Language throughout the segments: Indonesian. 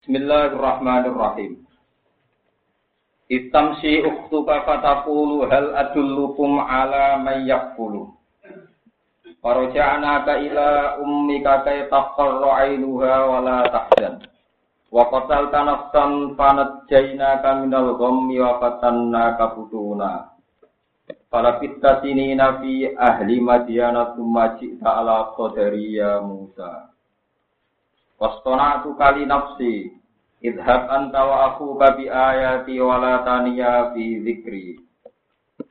Bismillahirrahmanirrahim. Istamsi ukhtuka fataqulu hal adullukum ala may yakfulu. Faraja'naka ila ummika kay taqarra 'ainuha wa la tahzan. Wa qatalta nafsan fanajjaynaka minal ghammi wa fatannaka futuna. Fala fitta sinina fi ahli madyana thumma ji'ta ala qadari ya Musa. Wastona'tu kali nafsi. Idhab anta wa akhuka bi ayati wa la taniya fi dzikri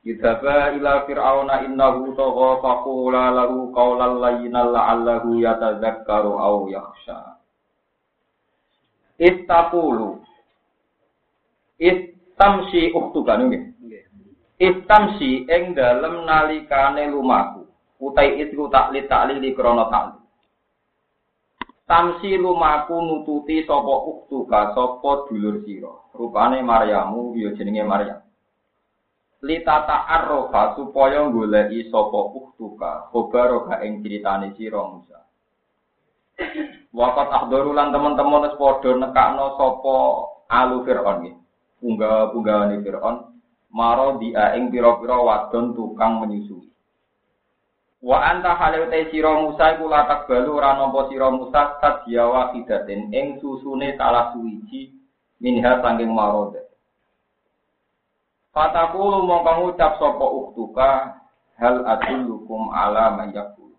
Idhaba ila fir'auna innahu tagha faqula lahu qawlan layyinan la'allahu yatadzakkaru aw yakhsha. Istaqulu Istamsi ukhtuka nggih. Istamsi ing dalem nalikane lumaku. Utai itu tak li taklili krana taklil Tamsi lumaku nututi sapa uktuka sapa dulur sira. Rupane Maryamu ya jenenge Maryam. Litata arrofa supaya goleki sapa uktuka khobaroga ing critane sira Musa. Wakat ahdoru lan teman-teman wis padha nekakno sapa alu Firaun iki. Unggah-unggahane Firaun maro dia ing pira-pira wadon tukang menyusui. Wa anta halil te sira Musa iku latak balu ora nampa sira Musa sadya wahidatin ing susune salah suwiji minha sanging marode. Fatakulu mongko ngucap sapa uktuka hal adullukum ala mayakul.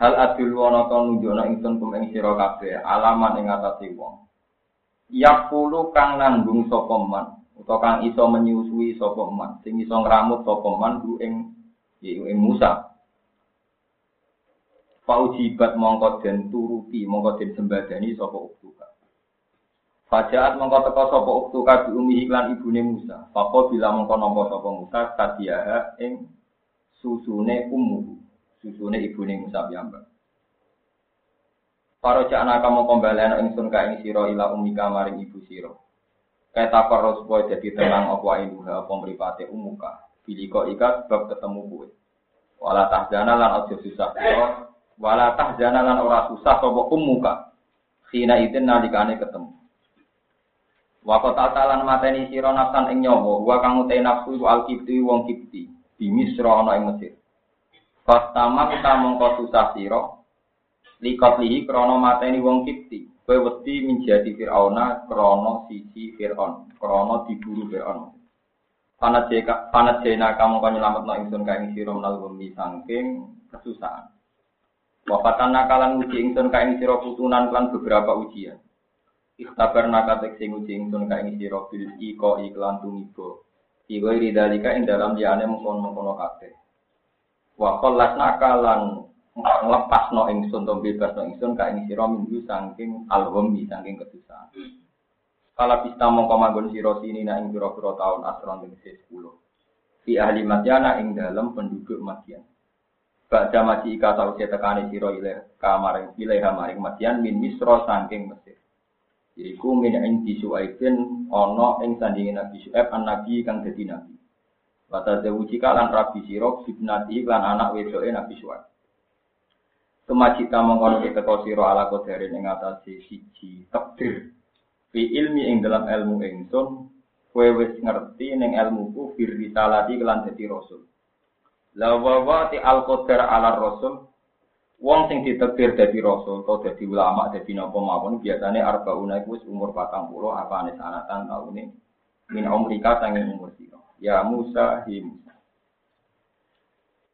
Hal adul wana to nunjukna ingsun kum ing sira kabeh alaman ing atase wong. Yakulu kang nanggung sapa man utawa kang iso menyusui sapa man sing iso ngramut sapa man ing yaitu Musa. Faujibat mongko den turuti mongko den sembadani sapa uktuka. Fajaat mongko teka sapa uktuka di umi iklan ibune Musa. Papa bila mongko nampa sapa Musa kadiaha ing susune ummu. Susune ibune Musa piyambak. Para jana kamu kembalian ingsun ka ing sira ila umika maring ibu sira. Kaya takor supaya jadi tenang apa inuha apa mripate umuka. Biliko ika sebab ketemu kue. Wala tahzana lan ojo susah sira. Wala tahzana lan ora susah sapa ummuka. Sina itin nalikane ketemu. Wa qatatalan mateni sira nafsan ing nyawa, wa kang utai nafsu iku alkipti wong kipti, di Misra ana ing Mesir. Fastama kita mongko susah sira, likot lihi krono mateni wong kipti. Kowe wedi menjadi Firauna krono sisi Firaun, krono diburu Firaun. Panat jeka panat jena kamu kan nyelamat no ingsun kain siro menal bumi sangking kesusahan. Wafatan nakalan uji ingsun kain siro putunan klan beberapa ujian. Ikhtabar nakatek sing uji ingsun kain siro bil iko iklan tumibo. Iwo ridalika ing dalam liane mengkon mengkono kate. Wakolas nakalan nglepas no ingsun to bebas no ingsun kain siro minggu sangking alhumi sangking kesusahan. Kala pista mongko manggon sira sini na ing pira-pira taun asron tegese 10. Di ahli Madyana ing dalam penduduk Madyan. Ba'da maji ika sausi tekani sira ile kamaring ile maring Madyan min Misra saking Mesir. Iku min ing disuaibin ana ing sandinge Nabi Syuaib an nabi kang dadi nabi. Wata zawuji kalan rabi sira bibnati lan anak wedoke Nabi Syuaib. Kemacita mongkono teko sira ala kodere ing atase siji takdir fi ilmi ing dalam ilmu ingsun kowe wis ngerti ning ilmuku fir risalati kelan dadi rasul. La wa ti al qadar ala rasul wong sing ditekdir dadi rasul atau dadi ulama dadi napa mawon biasane arbauna iku wis umur 40 apa ane sanatan taune min umrika sanging umur sira. Ya Musa hi Musa.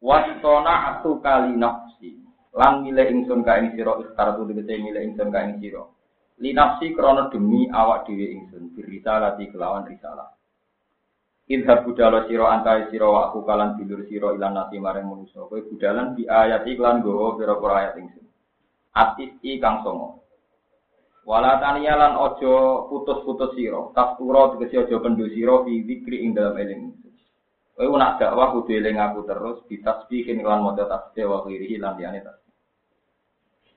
Wastona atu kali nafsi lan milih ingsun ka ing sira ikhtar tu tegese milih ingsun ka sira linafsi krono demi awak dhewe ingsun birisalati kelawan risalah Idhab budalo siro antai siro wakku kalan dulur siro ilan nasi maring manusia. Kowe budalan di ayat iklan gowo pira pira ayat ingsun. Atis i kang songo. Walatania lan ojo putus-putus siro. Tas turo tegesi ojo pendu siro fi zikri ing dalam eling. Kowe nak dakwah kudu eling aku terus ditasbihin kelan modal tasbih wa khirihi lan liyane tasbih.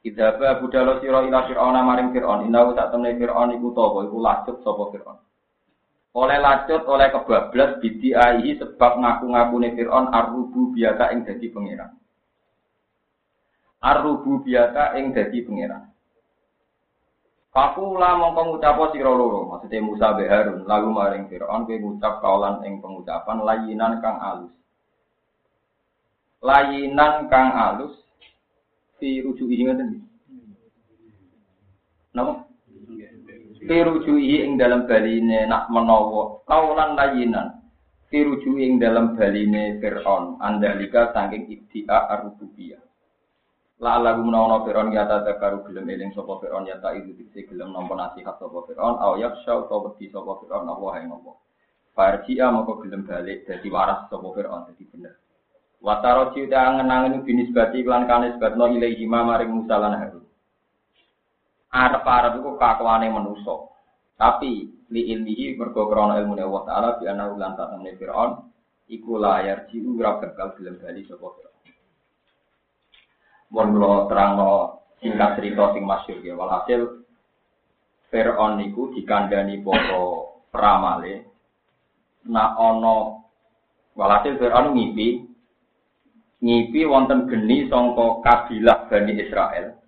Idhaba budalo sira ila Fir'aun maring Fir'aun innahu sak temne Fir'aun iku topo iku lacut sapa Fir'aun. Oleh lacut oleh kebablas bidi aihi sebab ngaku-ngakune Fir'aun arrubu biasa ing dadi pangeran. Arrubu biasa ing dadi pangeran. Fakula mongko ngucap sira loro, maksudnya Musa be Harun, lalu maring Firaun kowe kaulan ing pengucapan layinan kang alus. Layinan kang alus fi rujuki ngoten. Napa? Fi rujuki ing dalam baline nak menawa kaulan layinan. Fi rujuki ing dalam baline Firaun andalika saking ibtia ar-rububiyah. La lagu menawa Fir'aun ya ta takaru gelem eling sapa Fir'aun ya ta itu diksi gelem nampa nasihat sapa Fir'aun au yaksha utawa wedi sapa Fir'aun Allah ing Allah. Farji'a moko gelem balik dadi waras sapa Fir'aun dadi bener. Wataro ciuta angen-angen binisbati lan kane sebabno ilaihi maring Musa lan Harun. Arep-arep iku kakuane. Tapi li ilmihi mergo ilmu Allah taala bi ana ulan tatemne Fir'aun iku layar jiu ora bakal gelem bali sapa Fir'aun. Terangno singkat cerita sing masyhur ya. Walhasil Fir'aun niku dikandani para pramale nak ana walhasil Fir'aun ngipi ngipi wonten geni sangka kabilah Bani Israel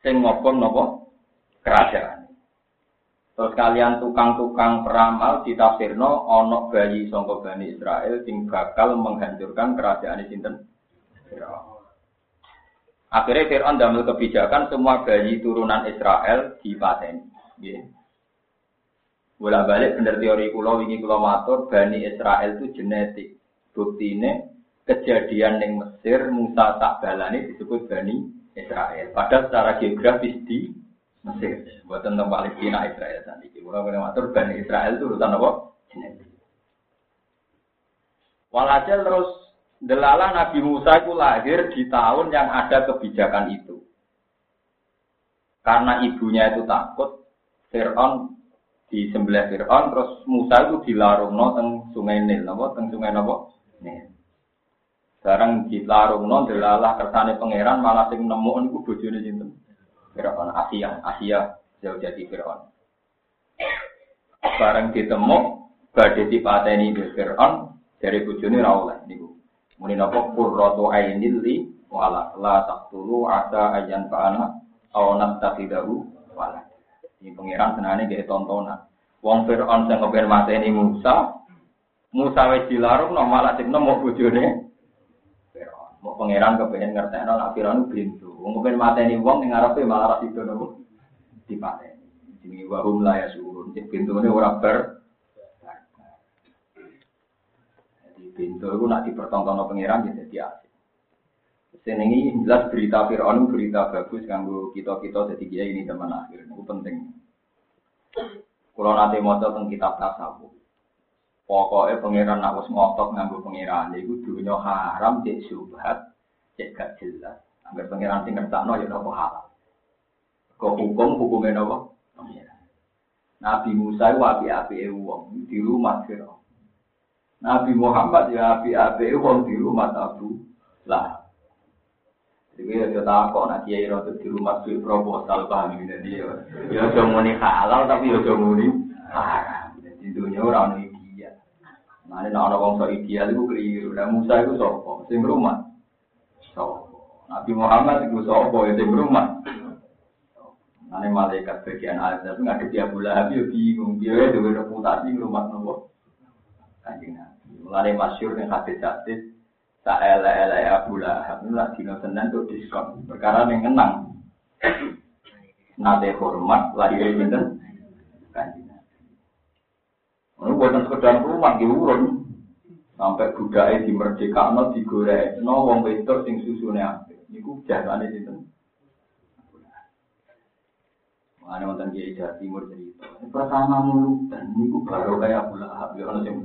sing ngobong napa kerajaan. Terus kalian tukang-tukang peramal ditafsirno ana bayi sangka Bani Israel sing bakal menghancurkan kerajaan sinten? Akhirnya Fir'aun damel kebijakan semua bayi turunan Israel dipateni. Yeah. Bola balik bener teori kulo ini kulo matur Bani Israel itu genetik. Bukti ini kejadian yang Mesir Musa tak balani disebut Bani Israel. Padahal secara geografis di Mesir. Buat tentang Palestina Israel tadi. Kulo kulo matur Bani Israel itu urusan apa? Genetik. Walhasil terus Delala Nabi Musa itu lahir di tahun yang ada kebijakan itu. Karena ibunya itu takut, Fir'aun di sebelah Fir'aun, terus Musa itu dilarung no teng sungai Nil, nopo teng sungai Nil. Sekarang dilarung no delala kersane pangeran malah sing nemu niku bojone sinten? Fir'aun Asia, Asia jauh jadi Fir'aun. Barang ditemu badhe dipateni Fir'aun dari bojone ra oleh niku. Muni napa qurratu ainil li wala la taqtulu asa ayan fa'ana aw nastaqidahu wala. Ini pengiran senane nggih tontonan. Wong Fir'aun sing ngepen mateni Musa, Musa wis dilarung no malah sing nemu bojone. Mau pangeran kepengen ngertekno nek Fir'aun bintu. Wong kepen mateni wong ning ngarepe malah ra sido nopo dipateni. Jenenge wa hum la yasurun. Cek bintune ora ber Pintu itu nak dipertonton pengiran ya jadi asik. Senengi jelas berita Fir'aun berita bagus kanggo kita-kita jadi dia ini teman akhir. Itu penting. Kalau nanti mau tentang kitab tasawuf, pokoknya pengiran nak wis ngotot nganggo pengiran itu dunia haram cek subhat cek gak jelas. Agar pengiran sing ngertakno ya nopo halal. Kok hukum hukumnya nopo? Nabi Musa itu api-api wong di rumah Fir'aun. Nabi Muhammad ya api-api wong di rumah Abu lah. Jadi ya tak kok nak kiai rotu di rumah suwi proposal paham ini dia. Ya aja muni halal tapi ya aja muni haram. Jadi dunia orang ideal. Mana nak orang wong so ideal itu keliru. Dan Musa itu sopo, sing rumah. Sopo. Nabi Muhammad itu sopo, ya sing rumah. Mana malaikat bagian azab nggak dia pula habis bingung dia itu reputasi rumah nopo. Kanjeng Mulane masyhur ning hadis-hadis tak ele-ele Abu Lahab itu lagi Senin tuh diskon. Perkara yang kenang. Nate hormat lahir pinten? Kanjeng Ini buatan sekedar rumah diurun. Sampai budaya di merdeka, no digoreng, no wong wedok sing susune apik. Niku jasane sinten? Mana wonten kiai Jawa Timur cerita. Pertama mulu dan niku baru kayak Abu Lahab ya ono sing.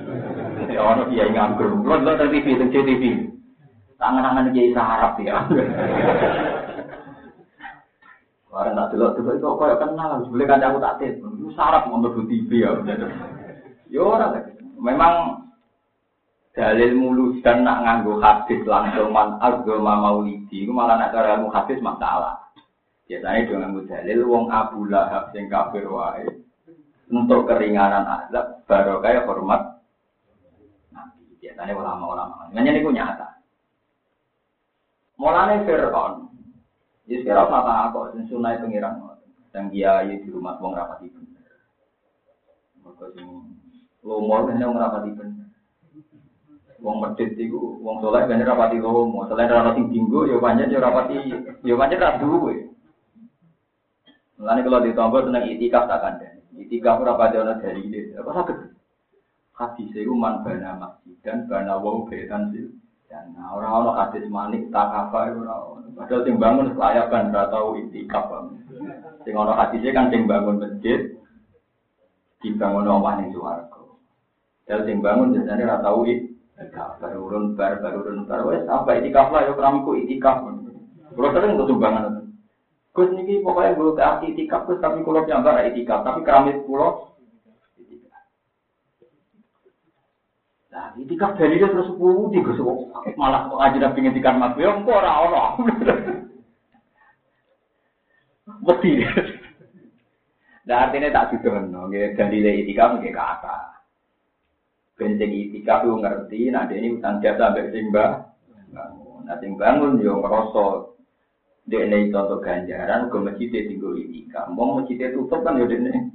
Ya ono kiai nganggur. Kulo nonton TV TV. Tangan-tangan kiai sarap ya. Orang tak delok delok itu kok kenal, boleh kan aku tak tet. Itu sarap untuk TV ya. Ya ora Memang dalil mulus dan nak nganggo hadis langsung man agama maulidi itu malah nak cara ilmu hadis masalah. Biasanya dengan dalil wong Abu Lahab sing kafir wae untuk keringanan azab baru kayak hormat Nabi. Biasanya ulama-ulama. Nanya ini nyata. Mulane Fir'aun. Jadi sekarang mata aku, sunai pengiran. yang kiai di rumah wong rapati bener. Mergo sing lomo kan wong rapati bener. Wong medit iku wong saleh kan rapati lomo, selain ora sing dinggo ya pancen ya rapati ya pancen ra duwe. Mulane kalau ditombo seneng itikaf tak kandhani. Itikaf ora pati ana dalile. Apa saged? Hadis iku man bana masjid dan bana wong betan sih. Dan orang-orang hadis manik tak apa itu Padahal sing bangun layak kan ora tau itikaf. Sing ana hadisnya kan sing bangun masjid dibangun omah ning swarga. Dan sing bangun biasanya ora tau itikaf. Baru urun bar baru urun bar wes apa itikaf lah yo kramiku itikaf. Kulo sering tuh sumbangan. Gus niki pokoknya gue ke itikaf Gus tapi kulo nyambar itikaf tapi keramik kulo Nah, itikaf dari dia terus sepuluh tiga malah aja udah pengen tikan mas ya kok ora ora. Mesti. Nah artinya tak didono, nggih dalile itikaf nggih kata. Ben sing itikaf lu ngerti, nah ini utang jasa ambek sing Nah sing bangun yo ngrasa dia ini contoh ganjaran, ke masjid tinggal itikaf. Mau masjid tutup kan ya dene.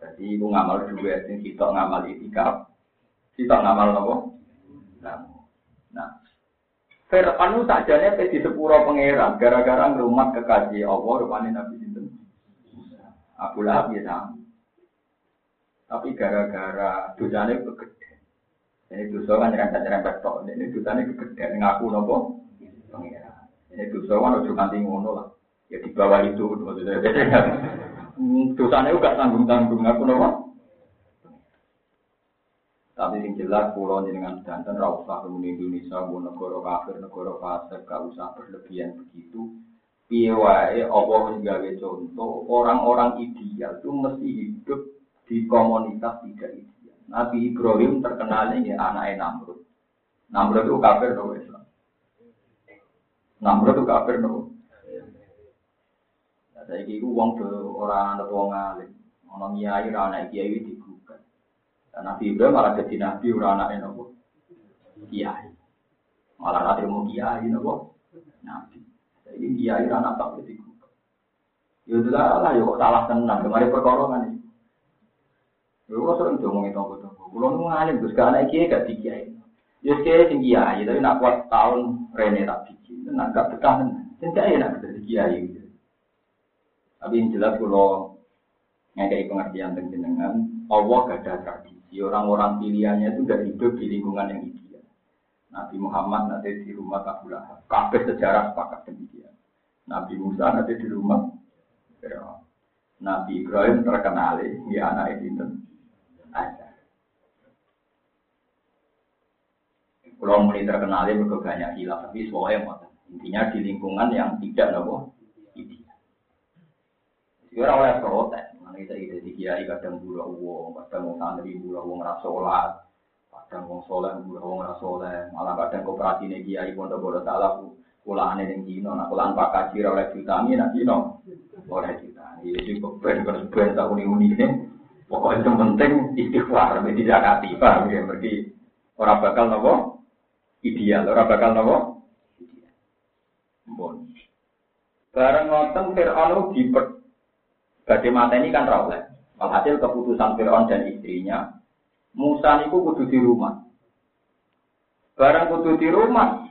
Jadi ibu ngamal dua, sing kita ngamal itikaf. Kita ngamal nopo? Nah, Fir'aun sajane pe di sepuro pangeran gara-gara ngrumat kekasih Allah rupane Nabi sinten. Abu Lahab ya. Tapi gara-gara dosane kegede. Ini dosa kan nyerempet-nyerempet tok. Ini dosane kegede ngaku nopo? Pangeran. Ini dosa kan ojo kanthi ngono lah. Ya di bawah itu maksudnya. Dosane gak tanggung-tanggung ngaku nopo? Tapi yang jelas pulau dengan danten ra usah di Indonesia bu negara kafir, negara fasik, gak usah berlebihan begitu. Piye wae apa gawe contoh, orang-orang ideal itu mesti hidup di komunitas tidak ideal. Nabi Ibrahim terkenal ini anaknya Namrud. Namrud itu kafir dong Islam. Namrud itu kafir dong. Saya kira uang tuh orang atau wong alim, orang kiai, anak kiai di Nabi Ibrahim malah jadi nabi ora anake nopo? Kiai. Malah nanti mau kiai nopo? Nabi. Jadi kiai ora anak tak Ya udah lah, ya kok salah tenang. Kemarin perkara kan ini. Ya kok sering ngomongin tonggo-tonggo. Kulo nu ngalim terus kan anak kiai gak dikiai. Ya kiai sing kiai, tapi nak kuat tahun rene tak biji. Nak gak betah tenan. Sing kiai nak jadi kiai. Tapi yang jelas kulo ngekei pengertian tentang Allah gak ada tradisi. Jadi orang-orang pilihannya itu tidak hidup di lingkungan yang ideal. Nabi Muhammad nanti di rumah Abu Lahab. Kabeh sejarah sepakat demikian. Nabi Musa nanti di rumah Fir'aun. Nabi Ibrahim terkenal ya anak itu ada. Kalau mulai terkenal itu banyak hilaf, tapi semuanya Intinya di lingkungan yang tidak nopo ideal. Orang oleh protes. Kita ide di kiai kadang gula uang, kadang wong santri gula uang rasolat, kadang wong soleh gula uang rasoleh, malah kadang koperasi nih kiai pondok bodoh salah kulaan yang Cina, nah kulaan pak kaji oleh vitamin nah Cina, oleh kita. Ben ben ben tak uni uni ini, pokoknya yang penting istighfar, tidak zakati, paham ya? Berarti orang bakal nopo ideal, orang bakal nopo ideal. Bon. Bareng ngoten Fir'aun diper Badai mata ini kan rawleh. Alhasil keputusan Fir'aun dan istrinya, Musa itu kudu di rumah. Barang kudu di rumah,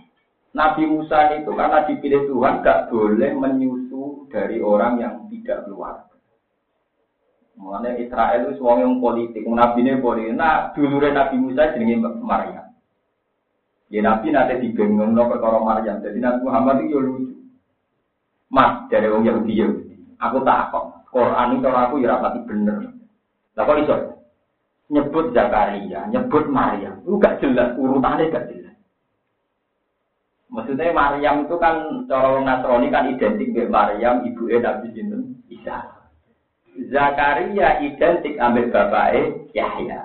Nabi Musa itu karena dipilih Tuhan gak boleh menyusu dari orang yang tidak keluar. Mengenai Israel itu suami yang politik, Nabi ini politik. Nah, dulu Nabi Musa jenenge Maryam. Ya Nabi nanti dibengong no perkara Maryam. Jadi Nabi Muhammad itu lucu. Mas dari orang Yahudi Yahudi. Aku takut. Quran itu aku ya rapati bener. Lah kok iso? Nyebut Zakaria, nyebut Maryam. Itu gak jelas, urutannya gak jelas. Maksudnya Maryam itu kan cara Nasrani kan identik dengan Maryam, ibu Nabi Sinten Isa. Zakaria identik ambil bapaknya Yahya.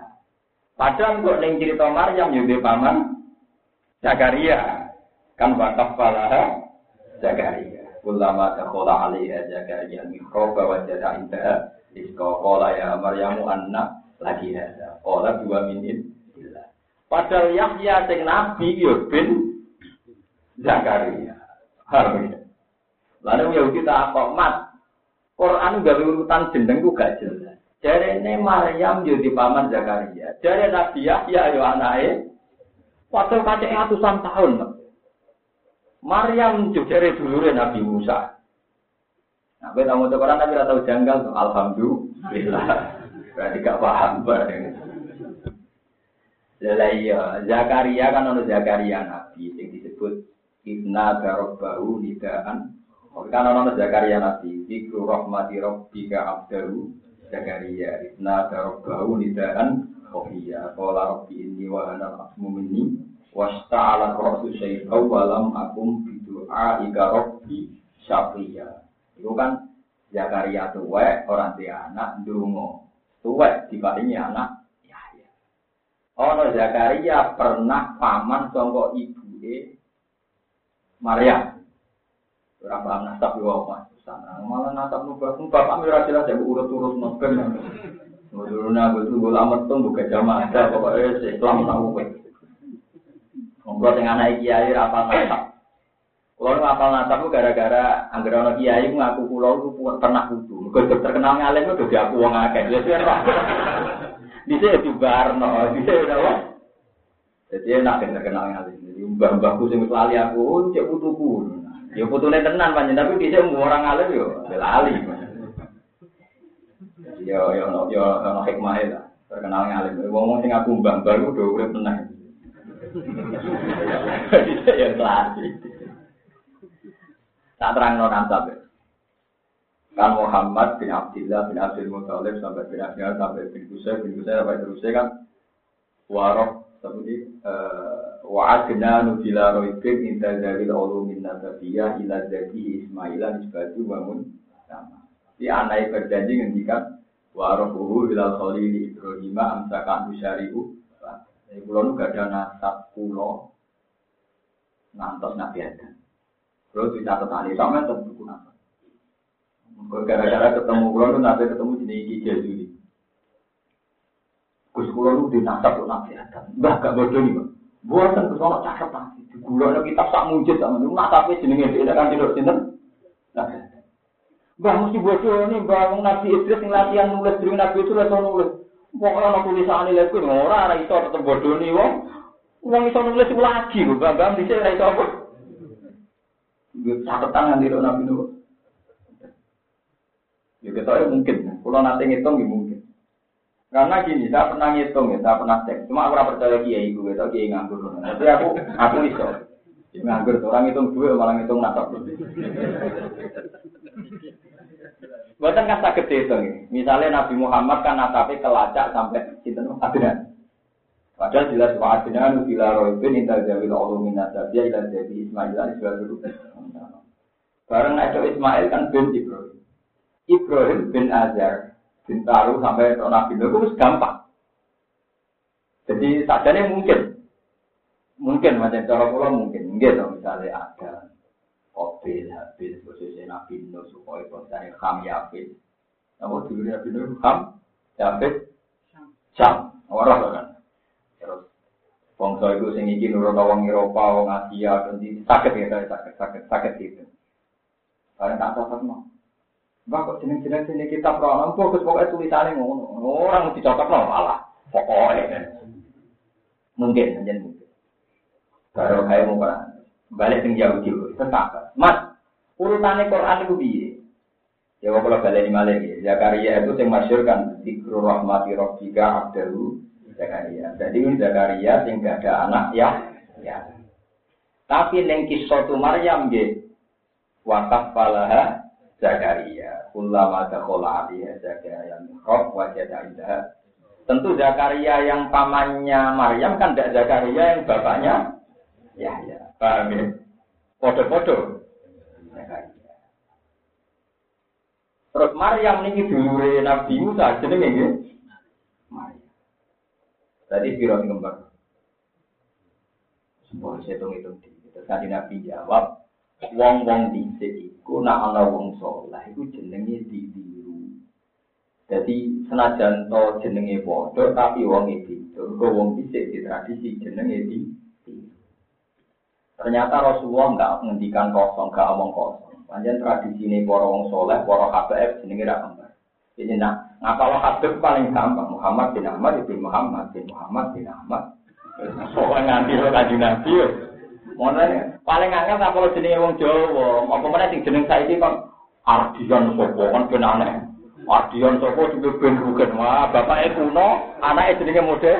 Padahal kok neng cerita Maryam juga paman Zakaria. Kan wakaf palaha Zakaria. Kulama takhola alaiha Zakaria mihrab wa jada indaha Rizqa qala ya Maryamu anna lagi ada. Qala dua minit Padahal Yahya sing nabi yo bin Zakaria. Harus. Lalu Yahudi tak kok mat. Quran gak urutan jeneng ku gak jelas. ini Maryam yo di paman Zakaria. Jare Nabi Yahya yo anake. Waktu kacek ratusan tahun. Maryam dari dulure Nabi Musa. Nah, kita mau Quran tapi tahu janggal tuh. Alhamdulillah. Berarti gak paham bareng. Lah iya, Zakaria kan ono Zakaria Nabi yang disebut Ibna Darabbahu Nidaan kan ono Zakaria Nabi, Zikru Rahmati Rabbika Abdahu Zakaria, Ibna Darabbahu Nidaan Kohiya, Kola Rabbi Inni wa Hanal Asmu Minni, Wasta'ala Rasu Syaitau Walam Akum Bidu'a Ika Rabbi Syafiya. Itu kan Zakaria tuwek, orang tua anak, dungo. Tuwek, dibandingi anak, Yahya. Ono Zakaria pernah paman songkok ibu Maria. Orang paham nasab yo mas. Sana malah nasab nu bapak bapak ora jelas ya urut-urut nopen. Nuruna betul gue lama tuh buka jamaah pokoknya Islam tahu gue. Ngobrol dengan anak kiai apa nasab. Kalau nu apal nasab gara-gara anggere ana kiai ngaku kula itu pernah kudu. Mergo terkenal ngalim itu dadi aku wong akeh. Ya sih ora. Dise di barno, dise ora. Jadi enak terkenal ngalim. Jadi mbah-mbahku sing lali aku cek putuku. Ya putune tenan panjen tapi bisa orang alim yo lali. Yo yo yo ono hikmahe lah. Terkenal ngalim. Wong sing aku mbah baru udah urip tenang. Ya lali. Tak terang non ansab. Kan Muhammad bin Abdullah bin Abdul Muthalib sampai bin Abdullah sampai bin Qusay bin Qusay sampai terusnya kan waroh seperti wa'adna nubila roibin inta zawil ulumin nasabiyah ila jadi Ismaila nisbatu bangun sama. Si anai berjanji ngendikan warohuhu ila di Ibrahim amsakan usyari'u. Jadi nu gak ada nasab pulau nantos Nabi Adam. Pulau bisa tetani sama tetap buku nasab. Gara-gara ketemu nu Nabi ketemu jenis Kijel Juli. Gus kulo lu dinasab kok nabi Adam. Mbah gak bodoh nih, Bang. Buatan ke sono cakep pasti. Di kulo ada kitab sak mujid sama niku nasabe jenenge dhek kan tidur sinten? Nabi. Mbah mesti bodoh nih, Mbah Nabi Idris yang latihan nulis dari Nabi itu lah nulis. Pokoknya ana tulisan lek kuwi ora ora iso tetep bodoh nih wong. Wong iso nulis lagi lho, Mbah Mbah bisa ora iso apa. Gue catatan nganti Nabi Nuh. Ya kita mungkin, kalau nanti ngitung ya mungkin. Karena gini, saya pernah ngitung ya, saya pernah cek. Cuma aku percaya kiai gue, tau kiai nganggur. Tapi aku, aku iso. Nganggur, orang ngitung dua malah ngitung nasab. Buatan kan sakit itu. Misalnya Nabi Muhammad kan nasabnya kelacak sampai cinta Adnan. Padahal jelas wa Adnan bila roibin inta jawil Allah min nasabnya ila jadi Ismail ali dulu. Bareng Nabi Ismail kan bin Ibrahim. Ibrahim bin Azar. Bintaro sampai ke Nabi Nuh itu gampang. Jadi sajane mungkin, mungkin macam cara pola mungkin, dong misalnya ada Obil habis posisi Nabi Nuh supaya konsen Ham Yafid. Namun dulu Nabi Nuh Ham Yafid Jam orang kan. Terus Bangsa itu sing iki nurut wong Eropa, wong Asia, dan sakit ya, sakit, sakit, sakit itu. Kalian tak tahu mau. Mbak kok jeneng-jeneng sini kita perono, fokus pokoknya tulisannya ngono. Orang mesti cocok no malah. Pokoknya. Mungkin, aja mungkin. Kalau kayak mau balik tinggi jauh jauh, tetap. Mas, urutannya Quran itu biye. Ya kalau balik di Malaysia, ya. Zakaria itu yang masyur kan Zikru rahmati robbika abdahu Zakaria. Jadi ini Zakaria yang gak ada anak ya. ya. Tapi neng kisah Maryam gitu. Wakaf palaha Zakaria. Ulama dakhala alaiha Zakaria mihrab wajada indah. Tentu Zakaria yang pamannya Maryam kan tidak Zakaria yang bapaknya ya ya. Paham ya? Podo-podo. Terus Maryam ini dulure Nabi Musa jenenge nggih. Maryam. Tadi Firaun kembar. Semua saya hitung-hitung. Terus Nabi jawab, wong-wong dhisik iku nak ana wong saleh iku jenenge ditiru. Jadi senajan to jenenge padha tapi wong iki beda. wong dhisik di tradisi jenenge di Ternyata Rasulullah enggak ngendikan kosong, enggak omong kosong. Panjang tradisi ini para wong soleh, para habaib jenenge ra kembar. Jadi nak ngapal habib paling gampang Muhammad bin Ahmad bin Muhammad bin Muhammad bin Ahmad. Soalnya nganti lo kaji nabi yo. Mana paling angel ngapal jenenge wong Jawa, apa mana sing jeneng saiki kon Ardian sopo kan ben aneh. Ardian sopo juga ben bukan wah bapaknya kuno, anaknya jenenge mode.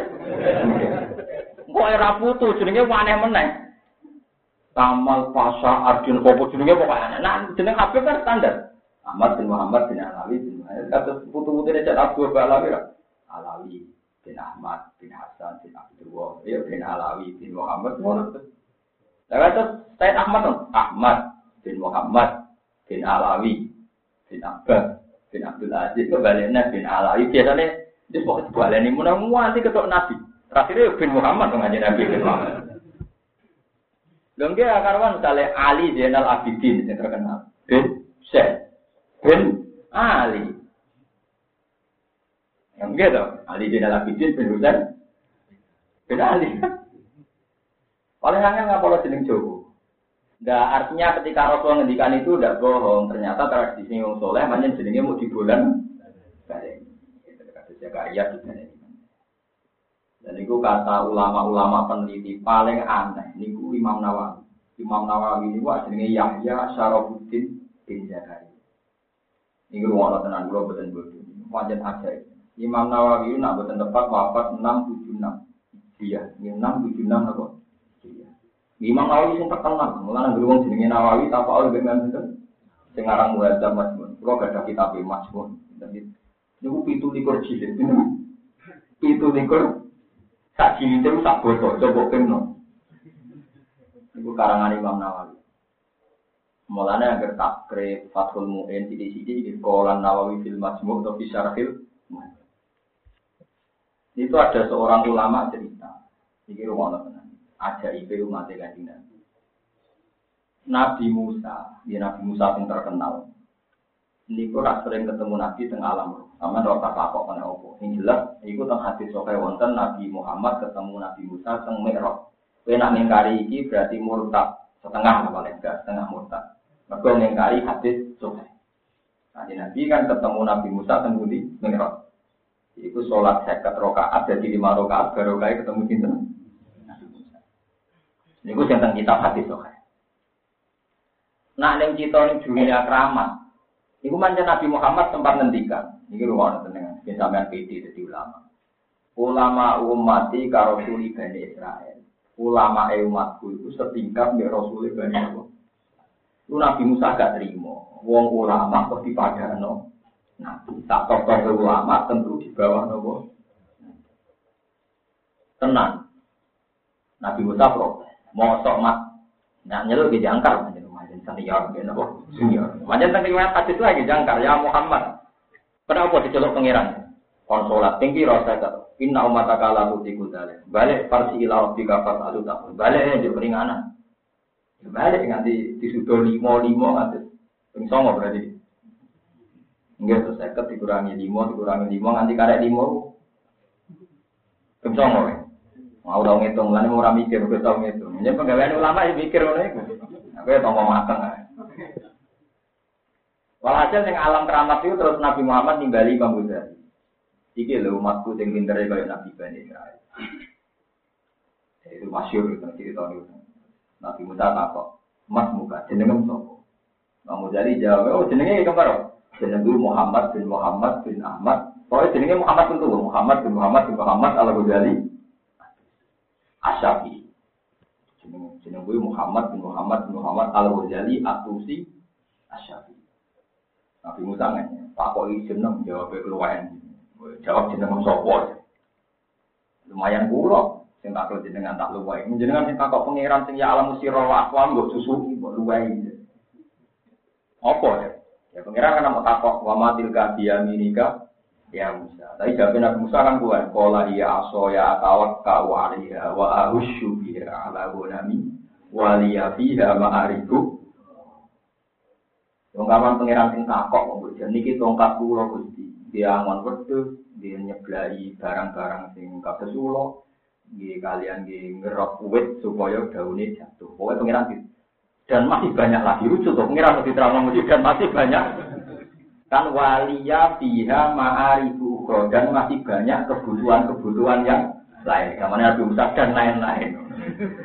Kok era putu jenenge aneh meneh. Kamal Pasha Arjun Kopo jenenge pokoknya Nah jeneng Habib kan standar. Ahmad bin Muhammad bin Alawi bin Muhammad. Kata putu-putu ini cek Abu Alawi lah. Alawi bin Ahmad bin Hasan bin Abdullah. Ya bin Alawi bin Muhammad. Nah kata Said Ahmad Ahmad bin Muhammad bin Alawi bin Abbas bin Abdul Aziz kebaliknya bin Alawi biasanya dia pokoknya balik ini mudah-mudahan sih ketok Nabi. Terakhirnya bin Muhammad mengaji Nabi bin Muhammad. Nggih karwan misalnya Ali Zainal Abidin yang terkenal. Bin Syekh. Bin Ali. Yang gitu, Ali Zainal Abidin bin Husain. Bin Ali. Paling angel nggak kalau jeneng Jowo. Nah, artinya ketika Rasul ngendikan itu tidak bohong. Ternyata tradisi yang soleh, manjen jenengnya mau dibulan. Balik. Itu kata jaga ayat dan itu kata ulama-ulama peneliti paling aneh. Ini Imam Nawawi. Imam Nawawi ini wah jenenge Yahya Syarafuddin bin Zakaria. Ini rumah tenan gue betul betul. Wajan aja. Imam Nawawi ini nak betul tepat wafat 676. Iya, ini 676 apa? Iya. Imam Nawawi yang terkenal. Mulanya beruang jenenge Nawawi tanpa oleh itu. Sekarang mulai ada Masmun. Kalau gak ada kitab Masmun. Jadi, ini pitu likur jilid. Pitu likur Tak jilid itu tak botol, coba kena. Itu karangan Imam Nawawi. Mulanya agar takrib Fathul Mu'in di sini di sekolah Nawawi fil Majmu' atau di Syarhil Itu ada seorang ulama cerita. Ini rumah Allah Ajaib umat kanjeng. Nabi Musa, ya Nabi Musa yang terkenal. Ini kok sering ketemu Nabi tengah alam sama rasa takok kena opo. Ini jelas, itu tentang hadis sokai wonten Nabi Muhammad ketemu Nabi Musa teng Mi'raj. Kowe nak mengkari iki berarti murtad setengah paling enggak setengah murtad. Mergo mengkari hadis sokai. Nanti Nabi kan ketemu Nabi Musa teng di Mi'raj. Iku sholat seket rokaat jadi lima rokaat baru kaya ketemu sinten. Ini gue tentang kitab hadis sokai. Nak neng cita ning dunia keramat. Iku mancan Nabi Muhammad sempat ngendikan. Ini rumah dengan sampean PD jadi ulama. Ulama umati karo suli Bani Israel. Ulama umatku itu setingkat dengan Rasul Bani Israel. Itu Nabi Musa gak terima. Wong ulama kok dipadano. Nabi tak tokoh ulama tentu di bawah nopo. Tenang. Nabi Musa protes. Mosok mat. Nah nyeluk di jangkar. Macam senior. Senior. Macam tentang hadis itu lagi jangkar. Ya Muhammad. Kenapa diceluk pangeran? Konsolat tinggi rasa kata. Inna umat akala tuti kudale. Balik parsi ilah tiga pas alu tak. Balik ya jadi keringanan. Balik nganti disudo limo limo nganti. Ping songo berarti. Enggak tuh seket dikurangi limo dikurangi limo nganti karek limo. Ping songo ya. Mau dong ngitung, lalu mau mikir, gue tau ngitung. Ini pegawai ulama ya mikir ngono itu. Aku ya mau makan. Walhasil yang alam keramat itu terus Nabi Muhammad nimbali Imam Ghazali. Iki lho umatku sing pintere kaya Nabi Bani. Itu masyur itu cerita itu. Nabi Musa takok, Mas muka jenenge sapa? Imam Ghazali jawab, oh jenenge kembar. Jenenge Muhammad bin Muhammad bin Ahmad. Pokoknya jenenge Muhammad tentu Muhammad bin Muhammad bin Muhammad al Ghazali. Asyafi. Jenenge jenenge Muhammad bin Muhammad bin Muhammad al Ghazali Atusi Asyafi. Nabi Musa Pak kok ini jeneng jawab keluaran. Jawab jeneng sopo. Lumayan pulau. Sing tak jenengan tak luwai. Jenengan sing takok pangeran sing ya alam musiro wa akwam mbok susu mbok luwai. Apa ya? Ya pangeran kan mau takok wa matil ka minika ya Musa. Tapi jawab Nabi Musa kan kuat. Kola iya aso ya atawak ka wa ahusyu biha ala gunami wa liya fiha ma'ariku Tongkaman pangeran sing takok kok bojo niki tongkat kula Gusti. Dia angon wedhus, dia nyeblai barang-barang sing kados kula. Nggih kalian nggih ngerok wit supaya daune jatuh. Pokoke pangeran Dan masih banyak lagi lucu tuh. Pengiran lebih terang dan masih banyak. Kan walia fiha ma'arifu dan masih banyak kebutuhan-kebutuhan yang lain. Namanya Nabi Musa dan lain-lain.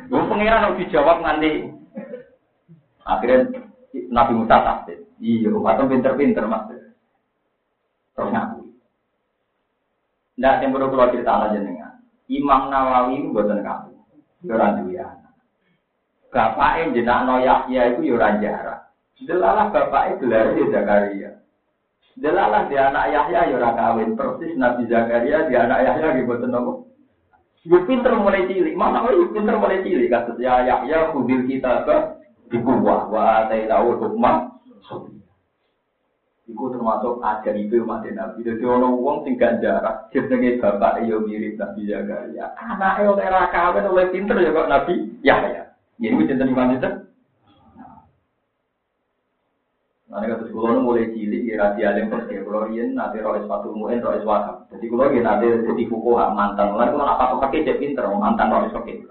Gue pengiran harus dijawab nanti. Akhirnya Nabi Musa takdir. Iya, atau pinter-pinter mas. Terus ngaku. Nah, yang perlu kalau cerita aja dengan Imam Nawawi itu buatan kamu. Yoran duya. Bapaknya jenak no Yahya itu yoran jarak. Delalah bapaknya gelar di Zakaria. Delalah dia anak Yahya yoran kawin persis Nabi Zakaria dia anak Yahya gitu buatan nopo. Gue pinter mulai cilik. Mana gue pinter mulai cilik. Kata ya Yahya kudil kita ke di kuwah wa tahu hukmah. Iku termasuk ajar itu mati Nabi. Jadi orang uang tinggal jarak. Jenenge bapak iyo mirip Nabi Zakaria. Anak iyo era kawin oleh pinter ya kok Nabi ya ya. Ini gue cinta ini kata sekolah mulai cilik, ya rasi alim pergi. Kalau rian nanti roh sepatu muen, roh wahab. Jadi kalau dia nanti jadi fukuha mantan. Lalu kalau apa pakai dia pinter, mantan roh pakai.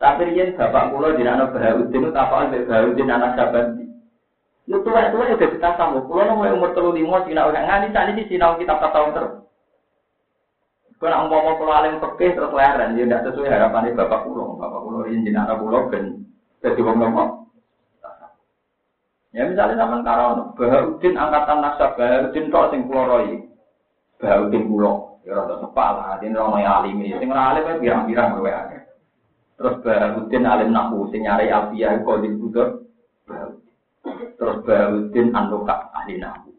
Tapi rian bapak kulo di anak Bahaudin, tak apa Bahaudin anak sahabat Lu tua tua udah kita tahu. Kalau mulai umur terlalu lima, cina orang ngani tadi di cina kita tak tahu terus. Kau nak mau pulau alim pergi terus leren, dia tidak sesuai harapan bapak pulau. Bapak pulau ini cina anak pulau kan jadi wong nopo. Ya misalnya zaman karo Baharudin angkatan nasab Baharudin kok sing pulau roy. Baharudin pulau. Ya rada sepak lah, ini rono alim ini. Sing alim kan pirang-pirang kowe Terus Baharudin alim nahu sing nyari alfiyah kok di Baharudin. Terus Bahudin Anuka ahli nahu.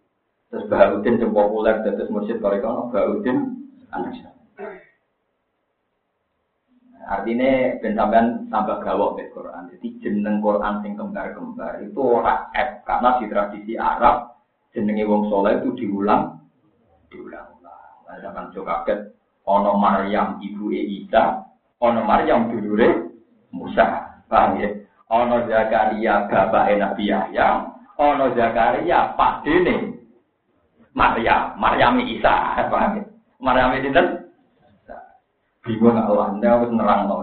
Terus Bahudin yang populer terus mursyid Torikono Bahudin anak Artinya ben sampean tambah gawok Quran. Jadi jeneng Quran sing kembar-kembar itu ora F karena di tradisi Arab jenenge wong soleh itu diulang diulang-ulang. Nah, zaman juga kaget ono Maryam ibu Isa, ono Maryam dulure Musa. Paham ya? Ono Zakaria bapak Nabi Yahya, ono Zakaria dene Maryam, Maryam Isa, paham ya? Maryam dinten bingung Allah, ndak wis nerang to.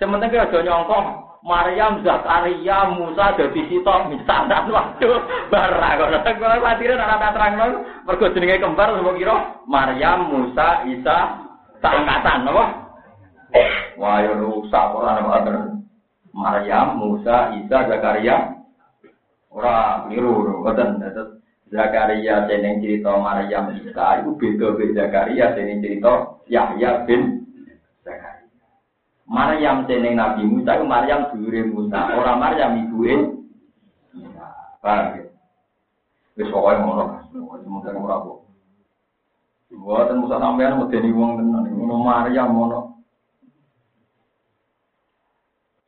Sementara kira aja nyongko Maryam Zakaria Musa dadi sitok misanan waduh barang kok kok latire ora terangno mergo jenenge kembar semua kira Maryam Musa Isa sangkatan napa Wah yo rusak ora ana Maryam, Musa, Isa, Zakaria. Ora keliru, ngoten. Zakaria jeneng cerita Maryam Isa itu beda beda Zakaria jeneng cerita Yahya bin Zakaria. Maryam jeneng Nabi Musa itu Maryam dulure Musa, ora Maryam ibuke Musa. Paham ya? Wis pokoke ngono. Semoga ora kok. Buatan Musa sampean medeni wong tenan. Ngono Maryam ngono.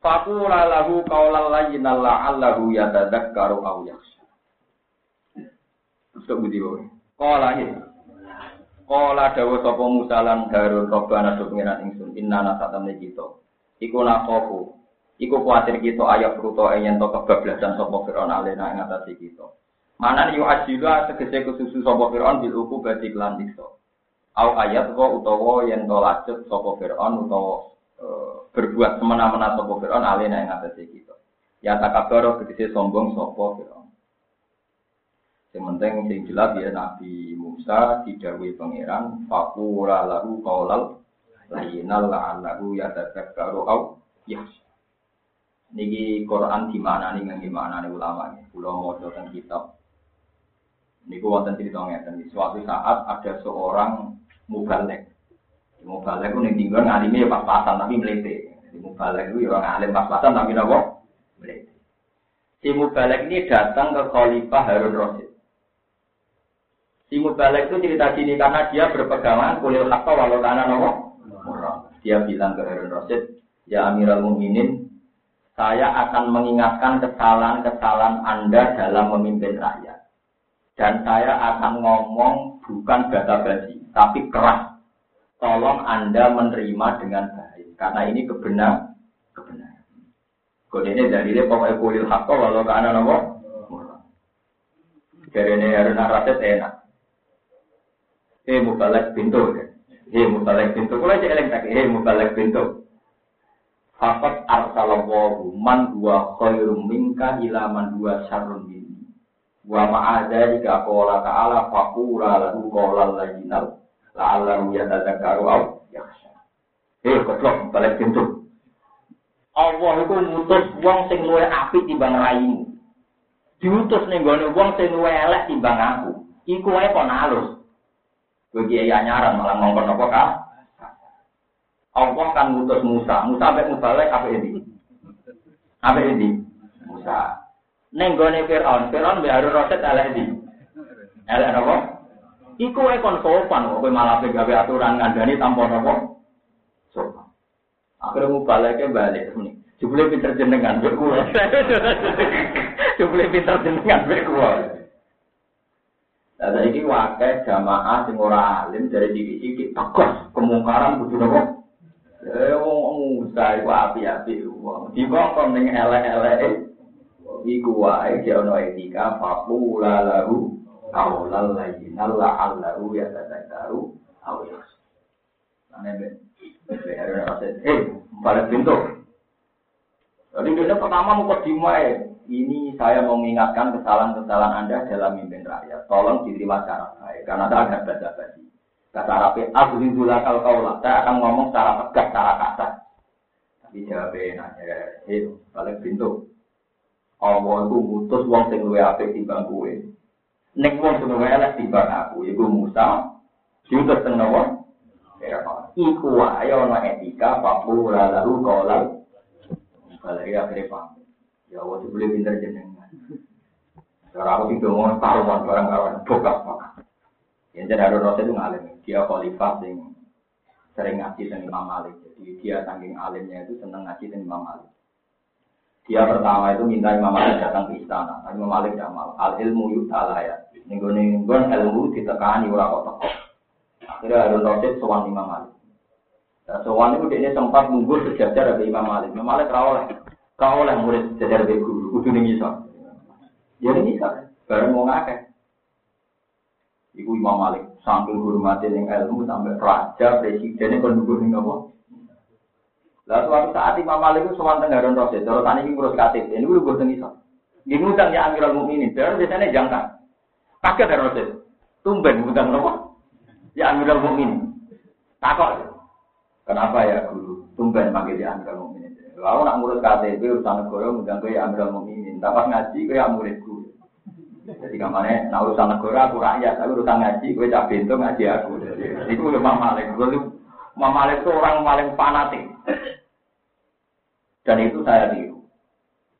Fakula lahu kaulan layyinan la'allahu yatadzakkaru aw yakhsha. Terus budi wae. Kala ya. Kala dawa sapa Musa lan Harun robbana do pengiran ingsun inna nasatamne kita. Iku nakofu. Iku kuatir kita ayat ruto yen to kebablasan sapa Firaun alena ing atase kita. Mana yu ajila tegese kesusu sapa Firaun bil uku badi lan dikso. Au ayat wa utawa yen to lacut sapa Firaun utawa Eh, berbuat semena-mena sopo Fir'aun alina yang atas kita. Ya takabaro begitu sombong sopo Fir'aun. Yang penting yang jelas ya Nabi Musa didawi pangeran fakura lahu kaulal layinal la'allahu yatadzakkaru au ya. Niki Quran di mana nih nggak gimana nih ulama nih. Pulau mau tentang kitab. Niku wonten cerita ngeten. Suatu saat ada seorang mubalek Mau balik itu nih tinggal ngalimnya ya pas-pasan tapi melete. Balik itu ya orang alim pas-pasan tapi nopo melete. Si Mubalek ini datang ke Khalifah Harun Rasid. Si Mubalek itu cerita sini karena dia berpegangan kulil hakka walau karena nopo. Dia bilang ke Harun Rasid, ya Amirul Mukminin, saya akan mengingatkan kesalahan-kesalahan Anda dalam memimpin rakyat. Dan saya akan ngomong bukan bata basi, tapi keras tolong Anda menerima dengan baik. Karena ini kebenar, kebenaran. Kode ini dari dia pokoknya kulil hakko walau ke anak nopo. Dari ini harus naraset enak. Eh mubalek pintu. Eh mubalek pintu. Kalau aja eleng tak. Eh mubalek pintu. Fakat arsalallahu man huwa khairum minka ila man huwa syarrun minni. Wa ma'adha jika qala ta'ala faqula lahu qawlan layyinal la'allahu yatadzakkaru aw yakhsha. Eh, goblok balik pintu. Allah itu ngutus wong sing luwih apik timbang raimu. Diutus ning gone wong sing luwih elek timbang aku. Iku wae kok nalus. Kowe kiai anyaran malah ngomong apa kah? Allah kan ngutus Musa. Musa sampai mubalek apa ini? Apa ini? Musa. Neng gone Fir'aun, Fir'aun mbek Harun Rasid elek di. Elek napa? Iku wae kon sopan kok malah gawe aturan ngandani tanpa napa? Sopan. Akhirnya mubaleke balik nih. Jumlah pinter jenengan kuwi. Jumlah pinter jenengan mbek kuwi. Lah saiki wakai jamaah sing ora alim dari sithik-sithik tegas kemungkaran kudu napa? Eh wong Musa iku api-api wong. Dibongkon ning elek-elek. Iku wae jek ono etika faqula lahu qaulan layyinan la'allahu yatadzakkaru aw yakhsha. Ane ben. Eh, balik pintu. Jadi dia pertama mau dimai. Ini saya mau mengingatkan kesalahan-kesalahan Anda dalam mimpin rakyat. Tolong diterima cara baik. Karena ada agak baca basi. Kata Arabi, aku kal kaulah. Saya akan ngomong secara tegas, secara kasar. Tapi jawabnya nanya, eh, balik pintu. Allah itu mutus wong sing luwe apik timbang. Nek wong sing luwe elek timbang aku, iku Musa. Diutus teng napa? Iku wae ana etika papu lalu kolal. Kalau ya akhirnya paham. Ya Allah, boleh pinter jenengan. Cara aku itu mau taruhan barang-barang bokap yang jadi Harun Rasul itu ngalim. Dia khalifah yang sering ngaji dengan Imam Malik. Jadi dia saking alimnya itu senang ngaji dengan Imam Malik. Dia pertama itu minta Imam Malik datang ke istana. Tapi Imam Malik tidak mau. Al ilmu yutala ya. Ninggon-ninggon ilmu ditekani ora kok teko. Akhirnya Harun Rasul sowan Imam Malik. Nah, sowan itu dia sempat nunggu sejajar dari Imam Malik. Imam Malik rawol Kau oleh murid sejajar dari guru, kudu ning iso. Ya ning iso, bareng mau ngakeh. Iku Imam Malik sambil hormati yang ilmu sampai raja presiden kon nunggu ning apa? Lalu suatu saat Imam Malik itu sowan teng Harun Rasid, terus tani iki ngurus KTP, ini gue boten iso. Nggih ngundang ya Amirul Mukminin, terus biasanya jangka. Kaget Harun Rasid. Tumben ngundang napa? Ya Amirul Mukminin. Takok. Kenapa ya guru? Tumben manggil ya Amirul Mukminin. Lalu nak ngurus KTP urusan negara ngundang ke ya Amirul Mukminin. Dapat ngaji ke ya muridku. Jadi ke mana, nah urusan negara aku rakyat, aku urusan ngaji, gue cak pintu ngaji aku. Jadi itu udah Imam Malik. Gue Imam Malik itu orang paling fanatik. Dan itu saya tiru.